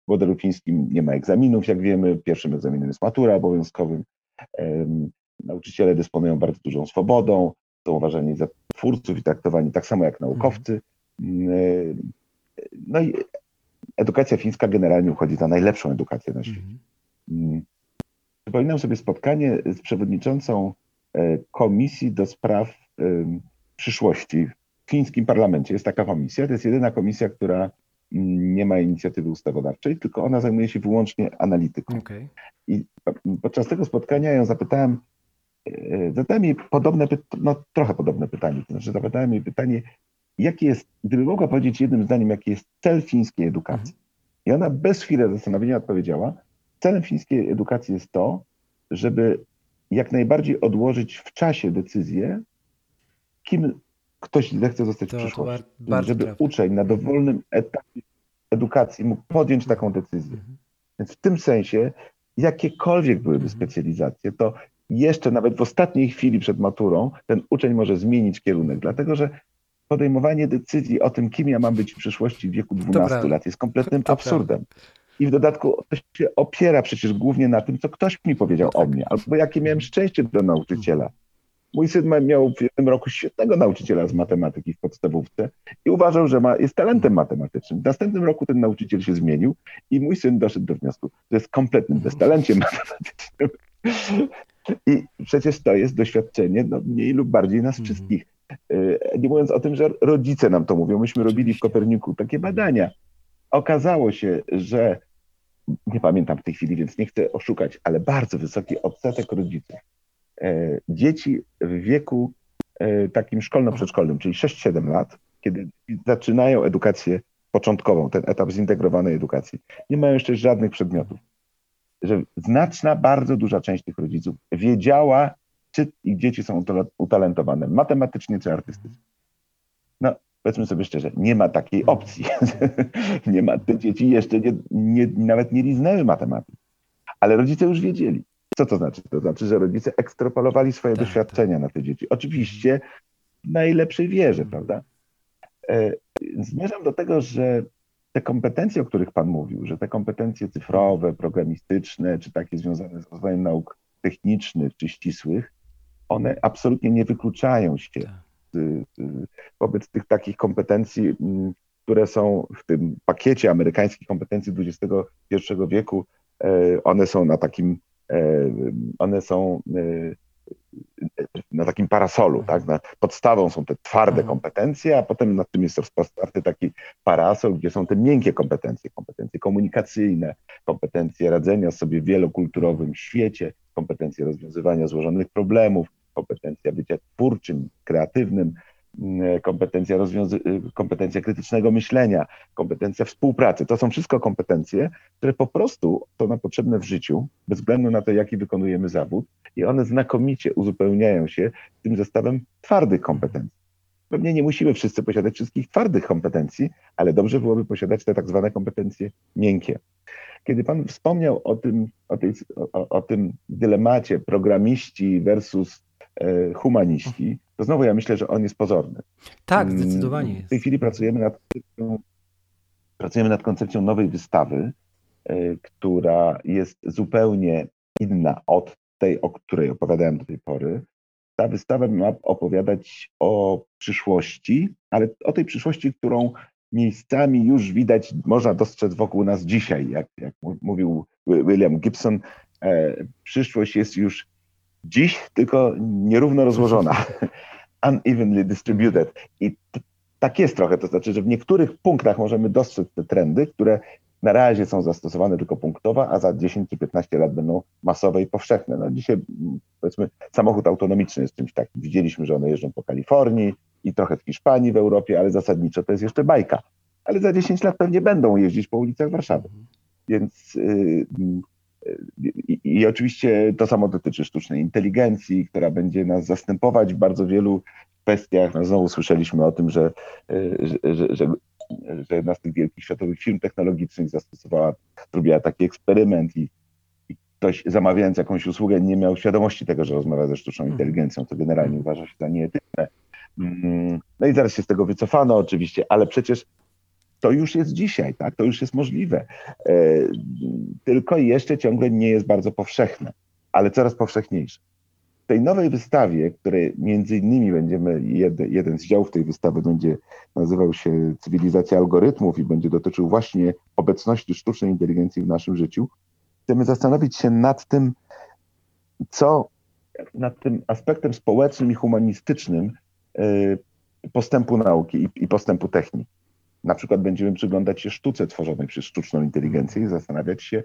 w modelu fińskim nie ma egzaminów, jak wiemy. Pierwszym egzaminem jest matura obowiązkowym. Nauczyciele dysponują bardzo dużą swobodą, są uważani za twórców i traktowani tak samo jak naukowcy. Mm, no i edukacja fińska generalnie uchodzi za najlepszą edukację na świecie. Mm. Przypominam sobie spotkanie z przewodniczącą e, Komisji do Spraw Przyszłości w fińskim parlamencie. Jest taka komisja, to jest jedyna komisja, która nie ma inicjatywy ustawodawczej, tylko ona zajmuje się wyłącznie analityką. Okay. I podczas tego spotkania ją zapytałem, e, zadałem jej podobne, no trochę podobne pytanie, to znaczy zapytałem jej pytanie, jaki jest, gdyby mogła powiedzieć jednym zdaniem, jaki jest cel fińskiej edukacji. Mhm. I ona bez chwili zastanowienia odpowiedziała, celem fińskiej edukacji jest to, żeby jak najbardziej odłożyć w czasie decyzję, kim ktoś zechce zostać To- w to przyszłości. żeby trafne. uczeń na dowolnym etapie edukacji mógł podjąć taką decyzję. Mhm. Więc w tym sensie, jakiekolwiek byłyby Mhm. specjalizacje, to jeszcze nawet w ostatniej chwili przed maturą ten uczeń może zmienić kierunek, dlatego że podejmowanie decyzji o tym, kim ja mam być w przyszłości w wieku 12 prawda. lat jest kompletnym absurdem. I w dodatku to się opiera przecież głównie na tym, co ktoś mi powiedział No o tak. mnie, albo jakie miałem szczęście do nauczyciela. Mój syn miał w jednym roku świetnego nauczyciela z matematyki w podstawówce i uważał, że ma, jest talentem matematycznym. W następnym roku ten nauczyciel się zmienił i mój syn doszedł do wniosku, że jest kompletnym beztalenciem matematycznym. I przecież to jest doświadczenie no, mniej lub bardziej nas Mhm. wszystkich. Y, Nie mówiąc o tym, że rodzice nam to mówią. Myśmy robili w. Koperniku takie badania. Okazało się, że nie pamiętam w tej chwili, więc nie chcę oszukać, ale bardzo wysoki odsetek rodziców. E, Dzieci w wieku e, takim szkolno-przedszkolnym, czyli 6-7 lat, kiedy zaczynają edukację początkową, ten etap zintegrowanej edukacji, nie mają jeszcze żadnych przedmiotów. Że znaczna, bardzo duża część tych rodziców wiedziała, czy ich dzieci są utalentowane matematycznie czy artystycznie. No, powiedzmy sobie szczerze, nie ma takiej opcji. <laughs> nie ma, te dzieci jeszcze nie, nie, nawet nie liznęły matematyki. Ale rodzice już wiedzieli. Co to znaczy? To znaczy, że rodzice ekstrapolowali swoje Tak, doświadczenia na te dzieci. Oczywiście w najlepszej wierze, prawda? E, Zmierzam do tego, że te kompetencje, o których Pan mówił, że te kompetencje cyfrowe, programistyczne, czy takie związane z rozwojem nauk technicznych czy ścisłych, one absolutnie nie wykluczają się Tak. wobec tych takich kompetencji, mm, które są w tym pakiecie amerykańskich kompetencji XXI wieku, e, one są na takim, one są e, na takim parasolu, tak? Na podstawą są te twarde Mhm. kompetencje, a potem nad tym jest rozpostarty taki parasol, gdzie są te miękkie kompetencje, kompetencje komunikacyjne, kompetencje radzenia sobie w wielokulturowym świecie, kompetencje rozwiązywania złożonych problemów, kompetencja bycia twórczym, kreatywnym, kompetencja, rozwiązy- y, kompetencja krytycznego myślenia, kompetencja współpracy. To są wszystko kompetencje, które po prostu są nam potrzebne w życiu, bez względu na to, jaki wykonujemy zawód, i one znakomicie uzupełniają się tym zestawem twardych kompetencji. Pewnie nie musimy wszyscy posiadać wszystkich twardych kompetencji, ale dobrze byłoby posiadać te tak zwane kompetencje miękkie. Kiedy Pan wspomniał o tym, o, tej, o, o tym dylemacie programiści versus e, humaniści, to znowu ja myślę, że on jest pozorny. Tak, Mm, zdecydowanie W jest. tej chwili pracujemy nad koncepcją, pracujemy nad koncepcją nowej wystawy, y, która jest zupełnie inna od tej, o której opowiadałem do tej pory. Ta wystawa ma opowiadać o przyszłości, ale o tej przyszłości, którą miejscami już widać, można dostrzec wokół nas dzisiaj. Jak, jak mówił Wi- William Gibson, e, przyszłość jest już dziś, tylko nierówno rozłożona. <laughs> Unevenly distributed. I tak jest trochę, to znaczy, że w niektórych punktach możemy dostrzec te trendy, które na razie są zastosowane tylko punktowo, a za 10 czy 15 lat będą masowe i powszechne. No dzisiaj mm, powiedzmy samochód autonomiczny jest czymś takim. Widzieliśmy, że one jeżdżą po Kalifornii i trochę w Hiszpanii, w Europie, ale zasadniczo to jest jeszcze bajka. Ale za 10 lat pewnie będą jeździć po ulicach Warszawy. Mhm. Więc y, y, i, i oczywiście to samo dotyczy sztucznej inteligencji, która będzie nas zastępować w bardzo wielu kwestiach. No znowu słyszeliśmy o tym, że, y, że, że, że, że jedna z tych wielkich światowych firm technologicznych zastosowała, zrobiła taki eksperyment i, i ktoś zamawiając jakąś usługę nie miał świadomości tego, że rozmawia ze sztuczną Mhm. inteligencją, co generalnie uważa się za nieetyczne. Mm, No i zaraz się z tego wycofano oczywiście, ale przecież to już jest dzisiaj, tak? To już jest możliwe. E, tylko jeszcze ciągle nie jest bardzo powszechne, ale coraz powszechniejsze. W tej nowej wystawie, której między innymi będziemy, jeden, jeden z działów tej wystawy będzie nazywał się Cywilizacja algorytmów i będzie dotyczył właśnie obecności sztucznej inteligencji w naszym życiu, chcemy zastanowić się nad tym, co, nad tym aspektem społecznym i humanistycznym e, postępu nauki i, i postępu techniki. Na przykład będziemy przyglądać się sztuce tworzonej przez sztuczną inteligencję i zastanawiać się,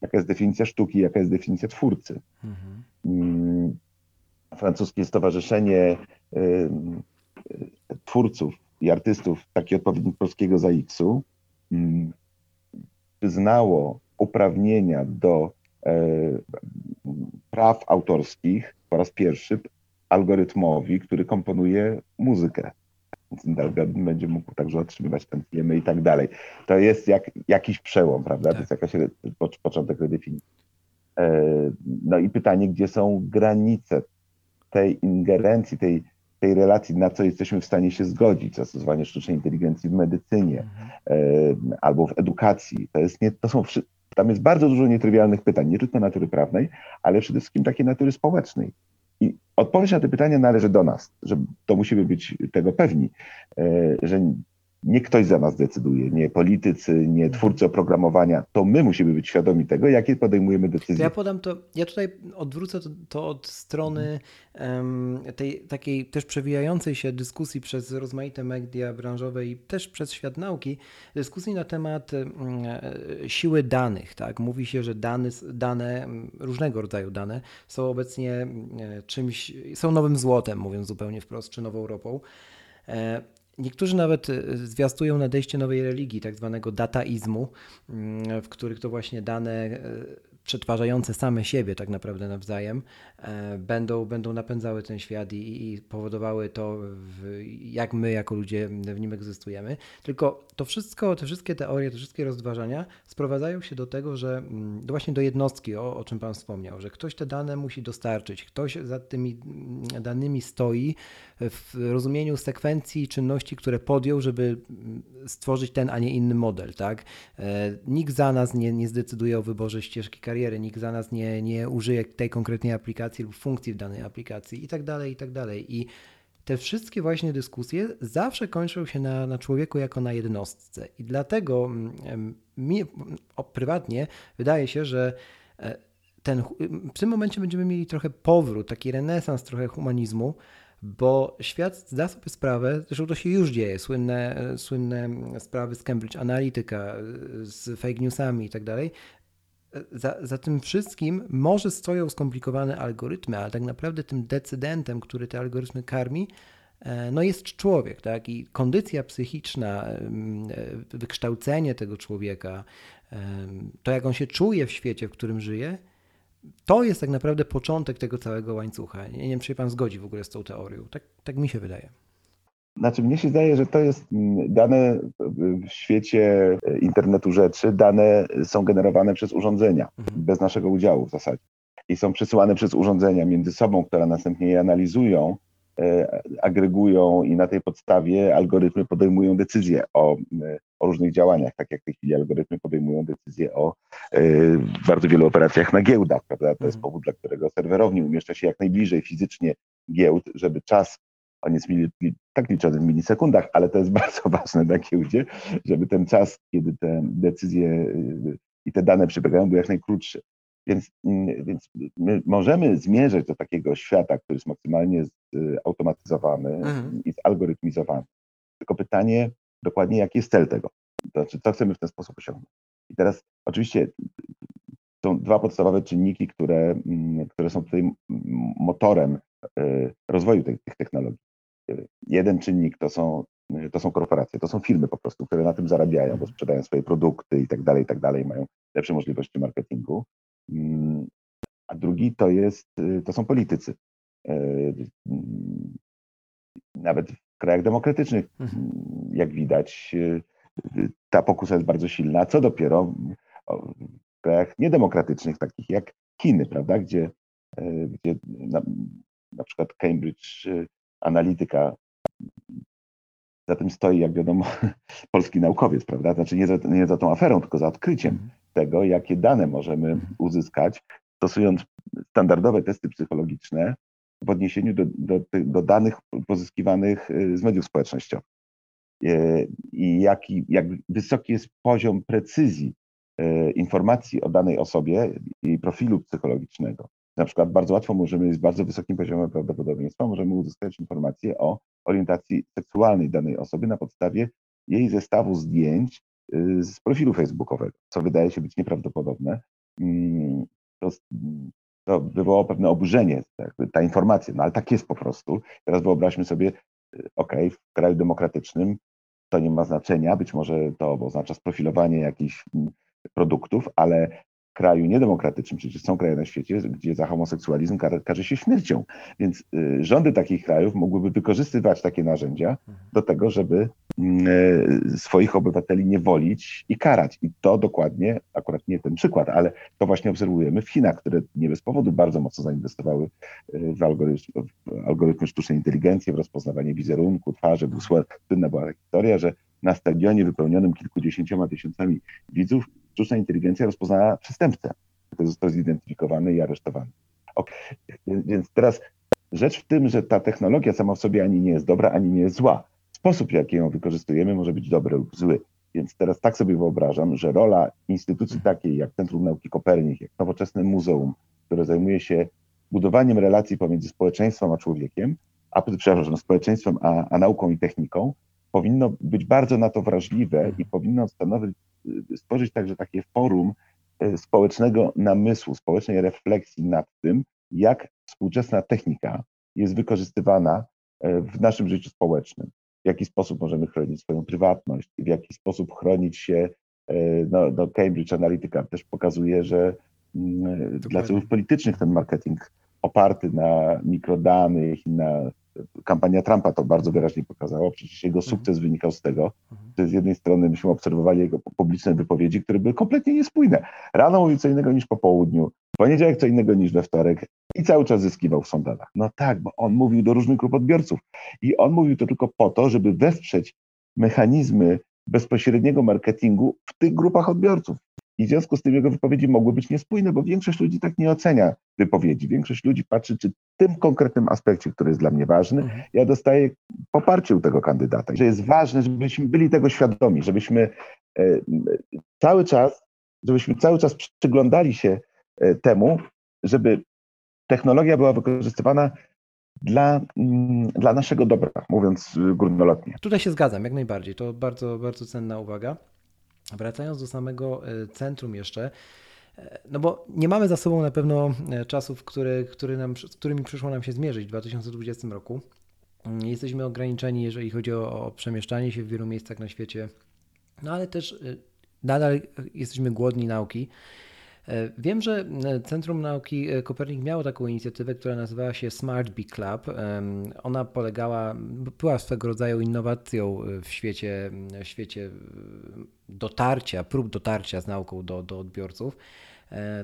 jaka jest definicja sztuki, jaka jest definicja twórcy. Mhm. Mm, Francuskie Stowarzyszenie ym, y, Twórców i Artystów, taki odpowiednik polskiego ZAX-u, przyznało uprawnienia do e, praw autorskich po raz pierwszy algorytmowi, który komponuje muzykę. Ten algorytm będzie mógł także otrzymywać tantiemy i tak dalej. To jest jak, jakiś przełom, prawda? To Tak. jest jakaś początek redefinicji. E, No i pytanie, gdzie są granice tej ingerencji, tej, tej relacji, na co jesteśmy w stanie się zgodzić, zastosowanie sztucznej inteligencji w medycynie e, albo w edukacji. To jest nie, to są, tam jest bardzo dużo nietrywialnych pytań, nie tylko natury prawnej, ale przede wszystkim takiej natury społecznej. Odpowiedź na te pytania należy do nas, że to musimy być tego pewni, e, że nie ktoś za nas decyduje, nie politycy, nie twórcy oprogramowania, to my musimy być świadomi tego, jakie podejmujemy To decyzje. ja podam to, ja tutaj odwrócę to, to od strony em, tej takiej też przewijającej się dyskusji przez rozmaite media branżowe i też przez świat nauki, dyskusji na temat em, e, siły danych. Tak? Mówi się, że dane, dane, różnego rodzaju dane są obecnie e, czymś, są nowym złotem, mówiąc zupełnie wprost, czy nową ropą. Niektórzy nawet e, zwiastują nadejście nowej religii, tak zwanego dataizmu, mm, w których to właśnie dane e, przetwarzające same siebie tak naprawdę nawzajem e, będą, będą napędzały ten świat i, i powodowały to, w, jak my jako ludzie w nim egzystujemy. Tylko to wszystko, te wszystkie teorie, te wszystkie rozważania sprowadzają się do tego, że mm, właśnie do jednostki, o, o czym Pan wspomniał, że ktoś te dane musi dostarczyć, ktoś za tymi mm, danymi stoi w rozumieniu sekwencji czynności, które podjął, żeby mm, stworzyć ten, a nie inny model, tak? E, Nikt za nas nie, nie zdecyduje o wyborze ścieżki kariery, nikt za nas nie, nie użyje tej konkretnej aplikacji lub funkcji w danej aplikacji i tak dalej, i tak dalej. I te wszystkie właśnie dyskusje zawsze kończą się na, na człowieku jako na jednostce. I dlatego mm, mi o, prywatnie wydaje się, że e, ten, w tym momencie będziemy mieli trochę powrót, taki renesans trochę humanizmu, bo świat zda sobie sprawę, zresztą to się już dzieje, słynne, e, słynne sprawy z Cambridge Analytica, e, z fake newsami i tak dalej. E, Za, za tym wszystkim może stoją skomplikowane algorytmy, ale tak naprawdę tym decydentem, który te algorytmy karmi, e, no jest człowiek, tak? I kondycja psychiczna, e, wykształcenie tego człowieka, em, to jak on się czuje w świecie, w którym żyje, to jest tak naprawdę początek tego całego łańcucha. Nie, nie wiem, czy się pan zgodzi w ogóle z tą teorią. Tak, tak mi się wydaje. Znaczy, mnie się zdaje, że to jest mm, dane w świecie internetu rzeczy, dane są generowane przez urządzenia, Mhm. bez naszego udziału w zasadzie. I są przesyłane przez urządzenia między sobą, które następnie je analizują, e, agregują i na tej podstawie algorytmy podejmują decyzje o, e, o różnych działaniach, tak jak w tej chwili algorytmy podejmują decyzje o e, bardzo wielu operacjach na giełdach, prawda? To jest Mhm. powód, dla którego serwerowni umieszcza się jak najbliżej fizycznie giełd, żeby czas on jest mili, li- tak liczony w milisekundach, ale to jest <laughs> bardzo ważne na giełdzie, żeby ten czas, kiedy te decyzje y, i te dane przebiegają, był jak najkrótszy. Więc, mm, więc my możemy zmierzać do takiego świata, który jest maksymalnie zautomatyzowany Mhm. i zalgorytmizowany. Tylko pytanie dokładnie, jaki jest cel tego? To znaczy, co chcemy w ten sposób osiągnąć? I teraz oczywiście są dwa podstawowe czynniki, które, mm, które są tutaj motorem y, rozwoju tych, tych technologii. Y, Jeden czynnik to są, y, to są korporacje, to są firmy po prostu, które na tym zarabiają, bo sprzedają swoje produkty i tak dalej, i tak dalej, mają lepsze możliwości marketingu. Mm, A drugi to jest, y, to są politycy. Y, mm, Nawet w krajach demokratycznych, Mhm. mm, jak widać, y, y, ta pokusa jest bardzo silna. Co dopiero w krajach niedemokratycznych, takich jak Chiny, prawda, gdzie, y, gdzie na, na przykład Cambridge Analytica za tym stoi, jak wiadomo, <laughs> polski naukowiec, prawda? Znaczy nie za, nie za tą aferą, tylko za odkryciem Mhm. Tego, jakie dane możemy uzyskać, stosując standardowe testy psychologiczne w odniesieniu do, do, do danych pozyskiwanych y, z mediów społecznościowych. Y, I jaki, jak wysoki jest poziom precyzji y, informacji o danej osobie i profilu psychologicznego. Na przykład bardzo łatwo możemy z bardzo wysokim poziomem prawdopodobieństwa możemy uzyskać informacje o orientacji seksualnej danej osoby na podstawie jej zestawu zdjęć z profilu facebookowego, co wydaje się być nieprawdopodobne. Mm, To, to wywołało pewne oburzenie, ta informacja, no ale tak jest po prostu. Teraz wyobraźmy sobie, y, okej, w kraju demokratycznym to nie ma znaczenia, być może to oznacza sprofilowanie jakichś mm, produktów, ale kraju niedemokratycznym, przecież są kraje na świecie, gdzie za homoseksualizm kar karze się śmiercią. Więc y, rządy takich krajów mogłyby wykorzystywać takie narzędzia do tego, żeby y, swoich obywateli niewolić i karać. I to dokładnie, akurat nie ten przykład, ale to właśnie obserwujemy w Chinach, które nie bez powodu bardzo mocno zainwestowały y, w, algorytm, w algorytmy sztucznej inteligencji, w rozpoznawanie wizerunku, twarzy. Słynna była historia, że na stadionie wypełnionym kilkudziesięcioma tysiącami widzów sztuczna inteligencja rozpoznała przestępcę, który został zidentyfikowany i aresztowany. Okay. Więc teraz rzecz w tym, że ta technologia sama w sobie ani nie jest dobra, ani nie jest zła. Sposób, w jaki ją wykorzystujemy, może być dobry lub zły. Więc teraz tak sobie wyobrażam, że rola instytucji takiej jak Centrum Nauki Kopernik, jak nowoczesne muzeum, które zajmuje się budowaniem relacji pomiędzy społeczeństwem a człowiekiem, a przepraszam, społeczeństwem a, a nauką i techniką, powinno być bardzo na to wrażliwe i powinno stanowić, y, stworzyć także takie forum y, społecznego namysłu, społecznej refleksji nad tym, jak współczesna technika jest wykorzystywana y, w naszym życiu społecznym. W jaki sposób możemy chronić swoją prywatność, w jaki sposób chronić się. No, no Cambridge Analytica też pokazuje, że mm, dla celów politycznych ten marketing oparty na mikrodanych i na kampania Trumpa to bardzo wyraźnie pokazała. Przecież jego mhm. sukces wynikał z tego, mhm. że z jednej strony myśmy obserwowali jego publiczne wypowiedzi, które były kompletnie niespójne. Rano mówił co innego niż po południu, w poniedziałek co innego niż we wtorek i cały czas zyskiwał w sondażach. No tak, bo on mówił do różnych grup odbiorców i on mówił to tylko po to, żeby wesprzeć mechanizmy bezpośredniego marketingu w tych grupach odbiorców. I w związku z tym jego wypowiedzi mogły być niespójne, bo większość ludzi tak nie ocenia wypowiedzi. Większość ludzi patrzy, czy w tym konkretnym aspekcie, który jest dla mnie ważny, mhm. ja dostaję poparcie u tego kandydata. Że jest ważne, żebyśmy byli tego świadomi, żebyśmy e, cały czas, żebyśmy cały czas przyglądali się e, temu, żeby technologia była wykorzystywana dla, mm, dla naszego dobra, mówiąc górnolotnie. Tutaj się zgadzam, jak najbardziej. To bardzo, bardzo cenna uwaga. Wracając do samego e, centrum jeszcze, e, no bo nie mamy za sobą na pewno e, czasów, które, który nam, z którymi przyszło nam się zmierzyć w 2020 roku. Mm, jesteśmy ograniczeni, jeżeli chodzi o, o przemieszczanie się w wielu miejscach na świecie, no ale też nadal jesteśmy głodni nauki. E, wiem, że e, Centrum Nauki e, Kopernik miało taką inicjatywę, która nazywała się Smart Bee Club. Ona polegała, była swego rodzaju innowacją w świecie, w świecie dotarcia, prób dotarcia z nauką do, do odbiorców.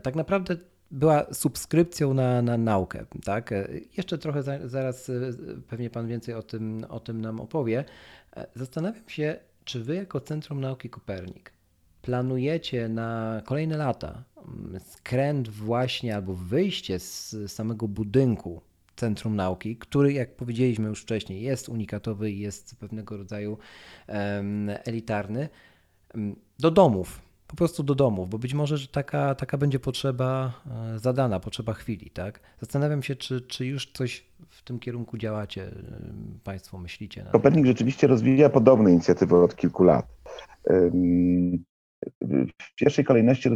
Tak naprawdę była subskrypcją na, na naukę. Tak? Jeszcze trochę za, zaraz pewnie Pan więcej o tym, o tym nam opowie. Zastanawiam się, czy Wy jako Centrum Nauki Kopernik planujecie na kolejne lata skręt właśnie albo wyjście z samego budynku Centrum Nauki, który, jak powiedzieliśmy już wcześniej, jest unikatowy i jest pewnego rodzaju elitarny, do domów, po prostu do domów, bo być może, że taka, taka będzie potrzeba e, zadana, potrzeba chwili, tak? Zastanawiam się, czy, czy już coś w tym kierunku działacie, Państwo myślicie. Kopernik rzeczywiście rozwija podobne inicjatywy od kilku lat w pierwszej kolejności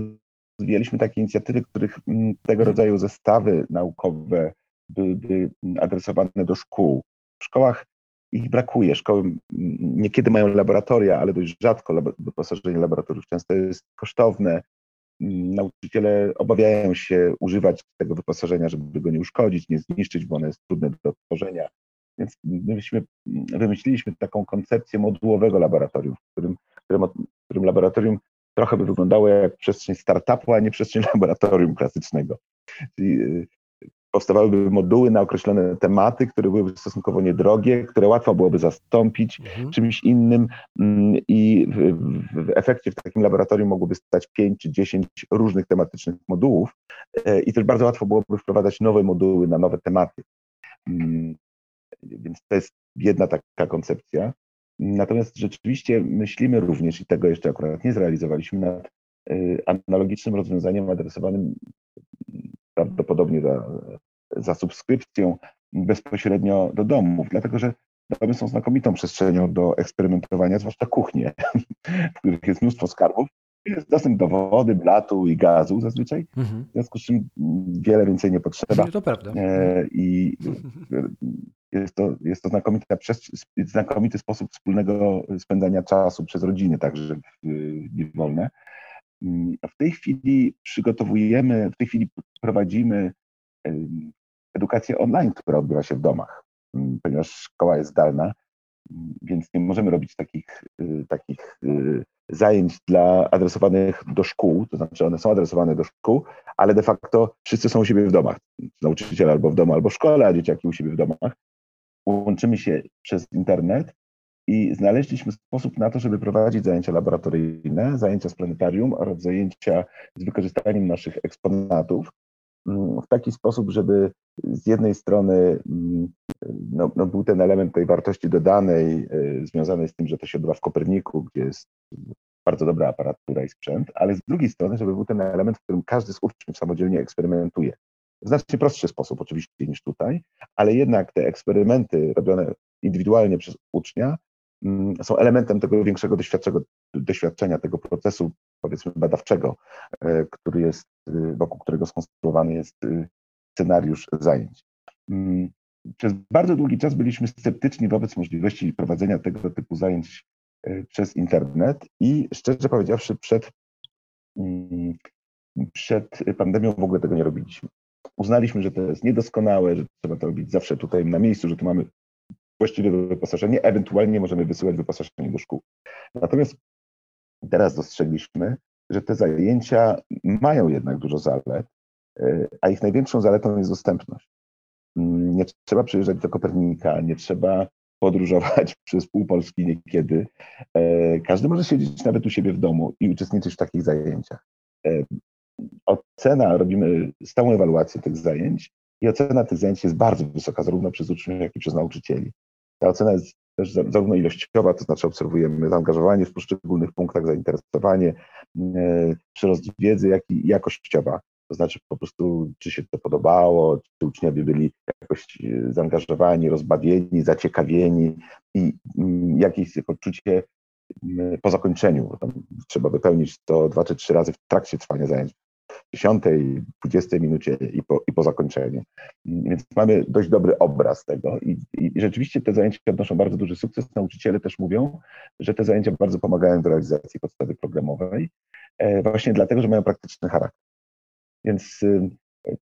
rozwijaliśmy takie inicjatywy, których mm, tego rodzaju zestawy naukowe były adresowane do szkół. W szkołach ich brakuje. Szkoły mm, niekiedy mają laboratoria, ale dość rzadko wyposażenie laboratoriów często jest kosztowne. Mm, nauczyciele obawiają się używać tego wyposażenia, żeby go nie uszkodzić, nie zniszczyć, bo ono jest trudne do tworzenia. Więc myśmy wymyśliliśmy taką koncepcję modułowego laboratorium, w którym, w którym laboratorium trochę by wyglądało jak przestrzeń startupu, a nie przestrzeń <laughs> laboratorium klasycznego. Czyli y, powstawałyby moduły na określone tematy, które byłyby stosunkowo niedrogie, które łatwo byłoby zastąpić mhm. czymś innym mm, i w, efekcie w takim laboratorium mogłoby stać 5 czy 10 różnych tematycznych modułów e, i też bardzo łatwo byłoby wprowadzać nowe moduły na nowe tematy. Mm, więc to jest jedna taka koncepcja. Natomiast rzeczywiście myślimy również, i tego jeszcze akurat nie zrealizowaliśmy, nad y, analogicznym rozwiązaniem adresowanym prawdopodobnie za, za subskrypcją bezpośrednio do domów, dlatego że domy są znakomitą przestrzenią do eksperymentowania, zwłaszcza kuchnie, <laughs> w których jest mnóstwo skarbów. Jest dostęp do wody, blatu i gazu zazwyczaj, mhm. w związku z czym wiele więcej nie potrzeba. To prawda. E, I <laughs> jest to, jest to znakomita, znakomity sposób wspólnego spędzania czasu przez rodziny, także w dni wolne. Mm, w tej chwili przygotowujemy, w tej chwili prowadzimy edukację online, która odbywa się w domach, mm, ponieważ szkoła jest zdalna, mm, więc nie możemy robić takich, y, takich y, zajęć dla adresowanych do szkół, to znaczy one są adresowane do szkół, ale de facto wszyscy są u siebie w domach. Nauczyciel albo w domu, albo w szkole, a dzieciaki u siebie w domach. Łączymy się przez internet i znaleźliśmy sposób na to, żeby prowadzić zajęcia laboratoryjne, zajęcia z planetarium oraz zajęcia z wykorzystaniem naszych eksponatów mm, w taki sposób, żeby z jednej strony mm, no, no był ten element tej wartości dodanej y, związany z tym, że to się odbywa w Koperniku, gdzie jest bardzo dobra aparatura i sprzęt, ale z drugiej strony, żeby był ten element, w którym każdy z uczniów samodzielnie eksperymentuje. W znacznie prostszy sposób oczywiście niż tutaj, ale jednak te eksperymenty robione indywidualnie przez ucznia mm, są elementem tego większego doświadczenia, tego procesu, powiedzmy, badawczego, e, który jest, y, wokół którego skonstruowany jest y, scenariusz zajęć. Mm, przez bardzo długi czas byliśmy sceptyczni wobec możliwości prowadzenia tego typu zajęć e, przez internet i szczerze powiedziawszy, przed, mm, przed pandemią w ogóle tego nie robiliśmy. Uznaliśmy, że to jest niedoskonałe, że trzeba to robić zawsze tutaj na miejscu, że tu mamy właściwe wyposażenie, ewentualnie możemy wysyłać wyposażenie do szkół. Natomiast teraz dostrzegliśmy, że te zajęcia mają jednak dużo zalet, e, a ich największą zaletą jest dostępność. Mm, nie trzeba przyjeżdżać do Kopernika, nie trzeba podróżować <laughs> przez pół Polski niekiedy. E, każdy może siedzieć nawet u siebie w domu i uczestniczyć w takich zajęciach. Ocena, robimy stałą ewaluację tych zajęć i ocena tych zajęć jest bardzo wysoka, zarówno przez uczniów, jak i przez nauczycieli. Ta ocena jest też zarówno ilościowa, to znaczy obserwujemy zaangażowanie w poszczególnych punktach, zainteresowanie, e, przyrost wiedzy, jak i jakościowa. To znaczy po prostu, czy się to podobało, czy uczniowie byli jakoś e, zaangażowani, rozbawieni, zaciekawieni i mm, jakieś poczucie mm, po zakończeniu. trzeba wypełnić to dwa czy trzy razy w trakcie trwania zajęć. W 10, 20 minucie i po, i po zakończeniu. Więc mamy dość dobry obraz tego i, i rzeczywiście te zajęcia odnoszą bardzo duży sukces. Nauczyciele też mówią, że te zajęcia bardzo pomagają w realizacji podstawy programowej, e, właśnie dlatego, że mają praktyczny charakter. Więc y,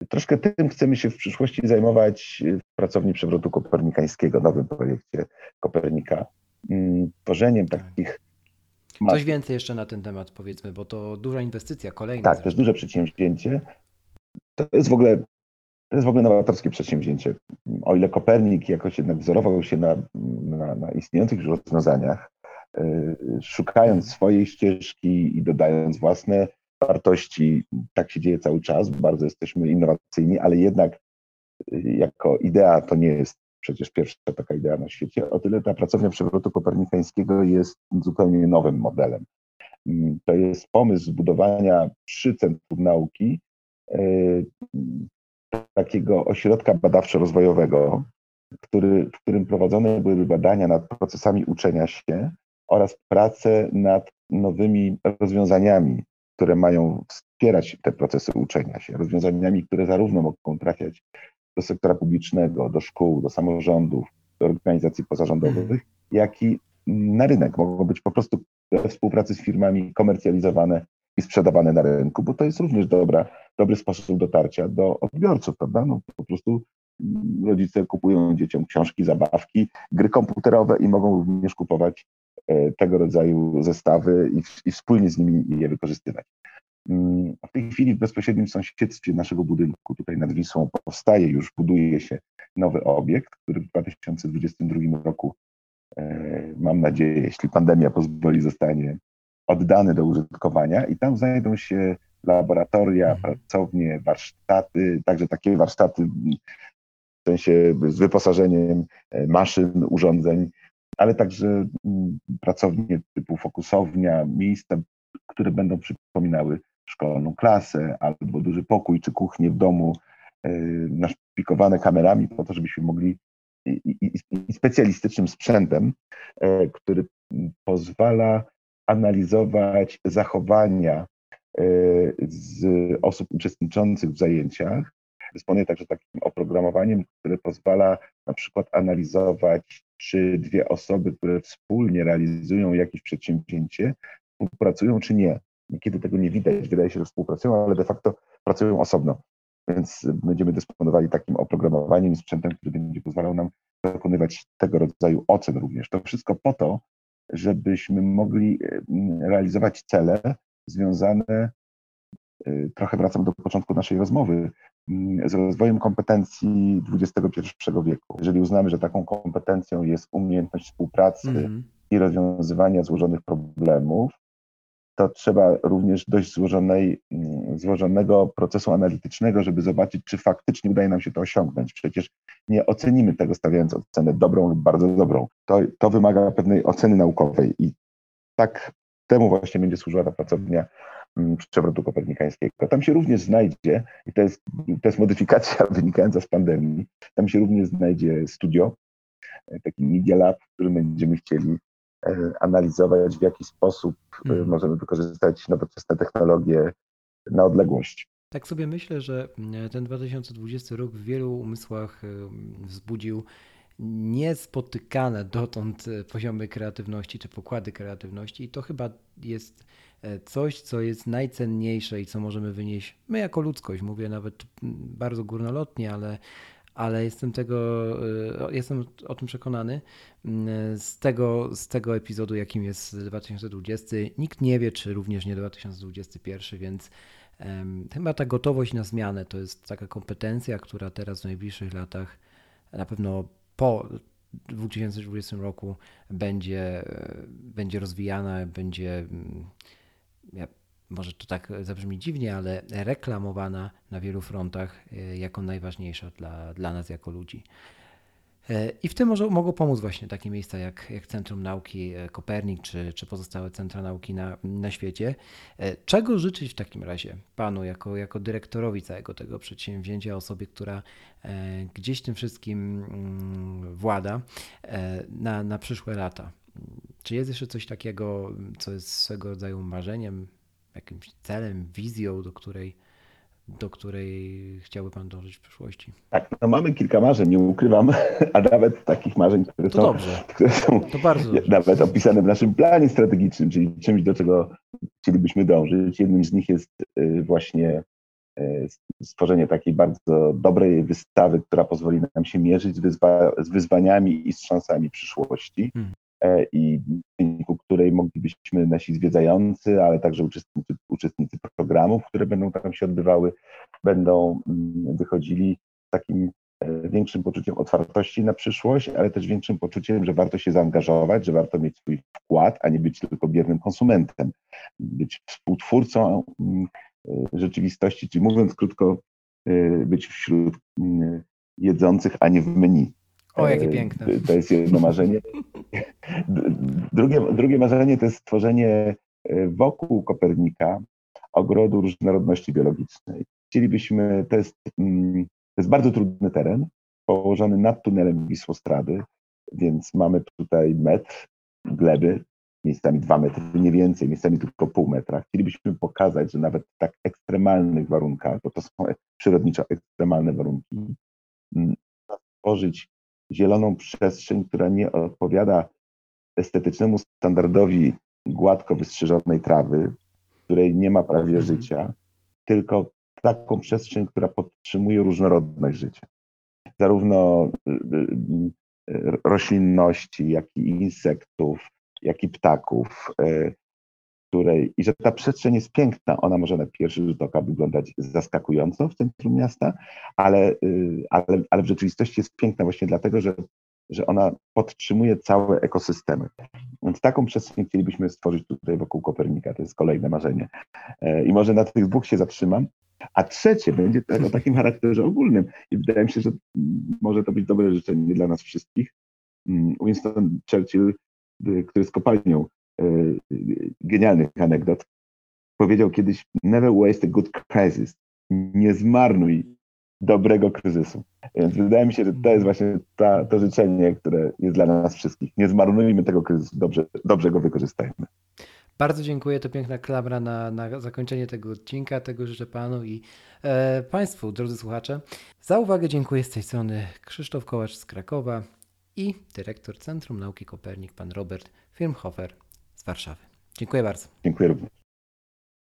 troszkę tym chcemy się w przyszłości zajmować w pracowni przewrotu kopernikańskiego, nowym projekcie Kopernika. Mm, tworzeniem tak. takich. Coś więcej jeszcze na ten temat powiedzmy, bo to duża inwestycja, kolejna. Tak, to jest duże przedsięwzięcie. To jest w ogóle to jest w ogóle nowatorskie przedsięwzięcie. O ile Kopernik jakoś jednak wzorował się na, na, na istniejących już rozwiązaniach, y, szukając swojej ścieżki i dodając własne wartości. Tak się dzieje cały czas, bardzo jesteśmy innowacyjni, ale jednak y, jako idea to nie jest przecież pierwsza taka idea na świecie. O tyle ta pracownia przewrotu kopernikańskiego jest zupełnie nowym modelem. Mm, to jest pomysł zbudowania przy Centrum Nauki y, takiego ośrodka badawczo-rozwojowego, który, w którym prowadzone byłyby badania nad procesami uczenia się oraz prace nad nowymi rozwiązaniami które mają wspierać te procesy uczenia się, rozwiązaniami, które zarówno mogą trafiać do sektora publicznego, do szkół, do samorządów, do organizacji pozarządowych, jak i na rynek. Mogą być po prostu we współpracy z firmami komercjalizowane i sprzedawane na rynku, bo to jest również dobra, dobry sposób dotarcia do odbiorców, prawda? No, po prostu rodzice kupują dzieciom książki, zabawki, gry komputerowe i mogą również kupować E, tego rodzaju zestawy i, i wspólnie z nimi je wykorzystywać. Mm, w tej chwili w bezpośrednim sąsiedztwie naszego budynku, tutaj nad Wisłą, powstaje już, buduje się nowy obiekt, który w 2022 roku, e, mam nadzieję, jeśli pandemia pozwoli, zostanie oddany do użytkowania i tam znajdą się laboratoria, mhm. pracownie, warsztaty, także takie warsztaty w sensie z wyposażeniem e, maszyn, urządzeń, ale także mm, pracownie typu fokusownia, miejsca, które będą przypominały szkolną klasę albo duży pokój czy kuchnię w domu, e, naszpikowane kamerami po to, żebyśmy mogli i, i, i specjalistycznym sprzętem, e, który pozwala analizować zachowania e, z osób uczestniczących w zajęciach. Dysponuje także takim oprogramowaniem, które pozwala na przykład analizować czy dwie osoby, które wspólnie realizują jakieś przedsięwzięcie, współpracują czy nie. Niekiedy tego nie widać, wydaje się, że współpracują, ale de facto pracują osobno. Więc będziemy dysponowali takim oprogramowaniem i sprzętem, który będzie pozwalał nam dokonywać tego rodzaju ocen również. To wszystko po to, żebyśmy mogli realizować cele związane, y, trochę wracam do początku naszej rozmowy, z rozwojem kompetencji XXI wieku. Jeżeli uznamy, że taką kompetencją jest umiejętność współpracy mm. i rozwiązywania złożonych problemów, to trzeba również dość złożonej, mm, złożonego procesu analitycznego, żeby zobaczyć, czy faktycznie udaje nam się to osiągnąć. Przecież nie ocenimy tego stawiając ocenę dobrą lub bardzo dobrą. To, to wymaga pewnej oceny naukowej i tak temu właśnie będzie służyła ta pracownia mm, przewrotu kopernikańskiego. Tam się również znajdzie, i to jest, to jest modyfikacja <laughs> wynikająca z pandemii, tam się również znajdzie studio, taki Media Lab, w którym będziemy chcieli analizować, w jaki sposób e, mhm. możemy wykorzystać nowoczesne technologie na odległość. Tak sobie myślę, że mm, ten 2020 rok w wielu umysłach e, wzbudził niespotykane dotąd poziomy kreatywności czy pokłady kreatywności i to chyba jest coś, co jest najcenniejsze i co możemy wynieść my jako ludzkość. Mówię nawet bardzo górnolotnie, ale ale jestem tego, y, jestem o tym przekonany. Mm, z tego, z tego epizodu, jakim jest 2020, nikt nie wie, czy również nie 2021, więc chyba ta gotowość na zmianę to jest taka kompetencja, która teraz w najbliższych latach, na pewno po 2020 roku będzie, będzie rozwijana, będzie mm, może to tak zabrzmi dziwnie, ale reklamowana na wielu frontach e, jako najważniejsza dla, dla nas jako ludzi. E, I w tym może, mogą pomóc właśnie takie miejsca jak, jak Centrum Nauki e, Kopernik czy, czy pozostałe centra nauki na, na świecie. Czego życzyć w takim razie panu jako, jako dyrektorowi całego tego przedsięwzięcia, osobie, która gdzieś tym wszystkim mm, włada na, na przyszłe lata? Czy jest jeszcze coś takiego, co jest swego rodzaju marzeniem, jakimś celem, wizją, do której, do której chciałby Pan dążyć w przyszłości? Tak, no mamy kilka marzeń, nie ukrywam, <laughs> a nawet takich marzeń, które, to są, dobrze. <laughs> które są to bardzo nawet opisane w naszym planie strategicznym, czyli czymś, do czego chcielibyśmy dążyć. Jednym z nich jest y, właśnie y, stworzenie takiej bardzo dobrej wystawy, która pozwoli nam się mierzyć z, wyzwa z wyzwaniami i z szansami przyszłości. Hmm. E, i w wyniku której moglibyśmy nasi zwiedzający, ale także uczestnicy, uczestnicy programów, które będą tam się odbywały, będą mm, wychodzili z takim e, większym poczuciem otwartości na przyszłość, ale też większym poczuciem, że warto się zaangażować, że warto mieć swój wkład, a nie być tylko biernym konsumentem, być współtwórcą mm, e, rzeczywistości, czyli mówiąc krótko, być wśród mm, jedzących, a nie w menu. O, jakie piękne. To jest jedno marzenie. Drugie, drugie marzenie to jest stworzenie e, wokół Kopernika ogrodu różnorodności biologicznej. Chcielibyśmy, to jest, mm, to jest bardzo trudny teren, położony nad tunelem Wisłostrady, więc mamy tutaj metr gleby, miejscami dwa metry, nie więcej, miejscami tylko pół metra. Chcielibyśmy pokazać, że nawet w tak ekstremalnych warunkach, bo to są przyrodniczo ekstremalne warunki, mm, stworzyć zieloną przestrzeń, która nie odpowiada estetycznemu standardowi gładko wystrzyżonej trawy, której nie ma prawie mhm. życia, tylko taką przestrzeń, która podtrzymuje różnorodność życia. Zarówno y, y, y, roślinności, jak i insektów, jak i ptaków, której, i że ta przestrzeń jest piękna. Ona może na pierwszy rzut oka wyglądać zaskakująco w centrum miasta, ale, ale, ale w rzeczywistości jest piękna właśnie dlatego, że że ona podtrzymuje całe ekosystemy. Więc taką przestrzeń chcielibyśmy stworzyć tutaj wokół Kopernika. To jest kolejne marzenie. E, I może na tych dwóch się zatrzymam. A trzecie będzie o takim charakterze ogólnym. I wydaje mi się, że może to być dobre życzenie dla nas wszystkich. Mm, Winston Churchill, y, który z kopalnią y, genialnych anegdot, powiedział kiedyś: Never waste a good crisis. Nie zmarnuj dobrego kryzysu. Więc wydaje mi się, że to jest właśnie ta, to życzenie, które jest dla nas wszystkich. Nie zmarnujmy tego kryzysu, dobrze, dobrze go wykorzystajmy. Bardzo dziękuję, to piękna klabra na, na zakończenie tego odcinka. Tego życzę Panu i e, Państwu, drodzy słuchacze. Za uwagę dziękuję z tej strony Krzysztof Kołacz z Krakowa i dyrektor Centrum Nauki Kopernik, pan Robert Firmhofer z Warszawy. Dziękuję bardzo. Dziękuję również.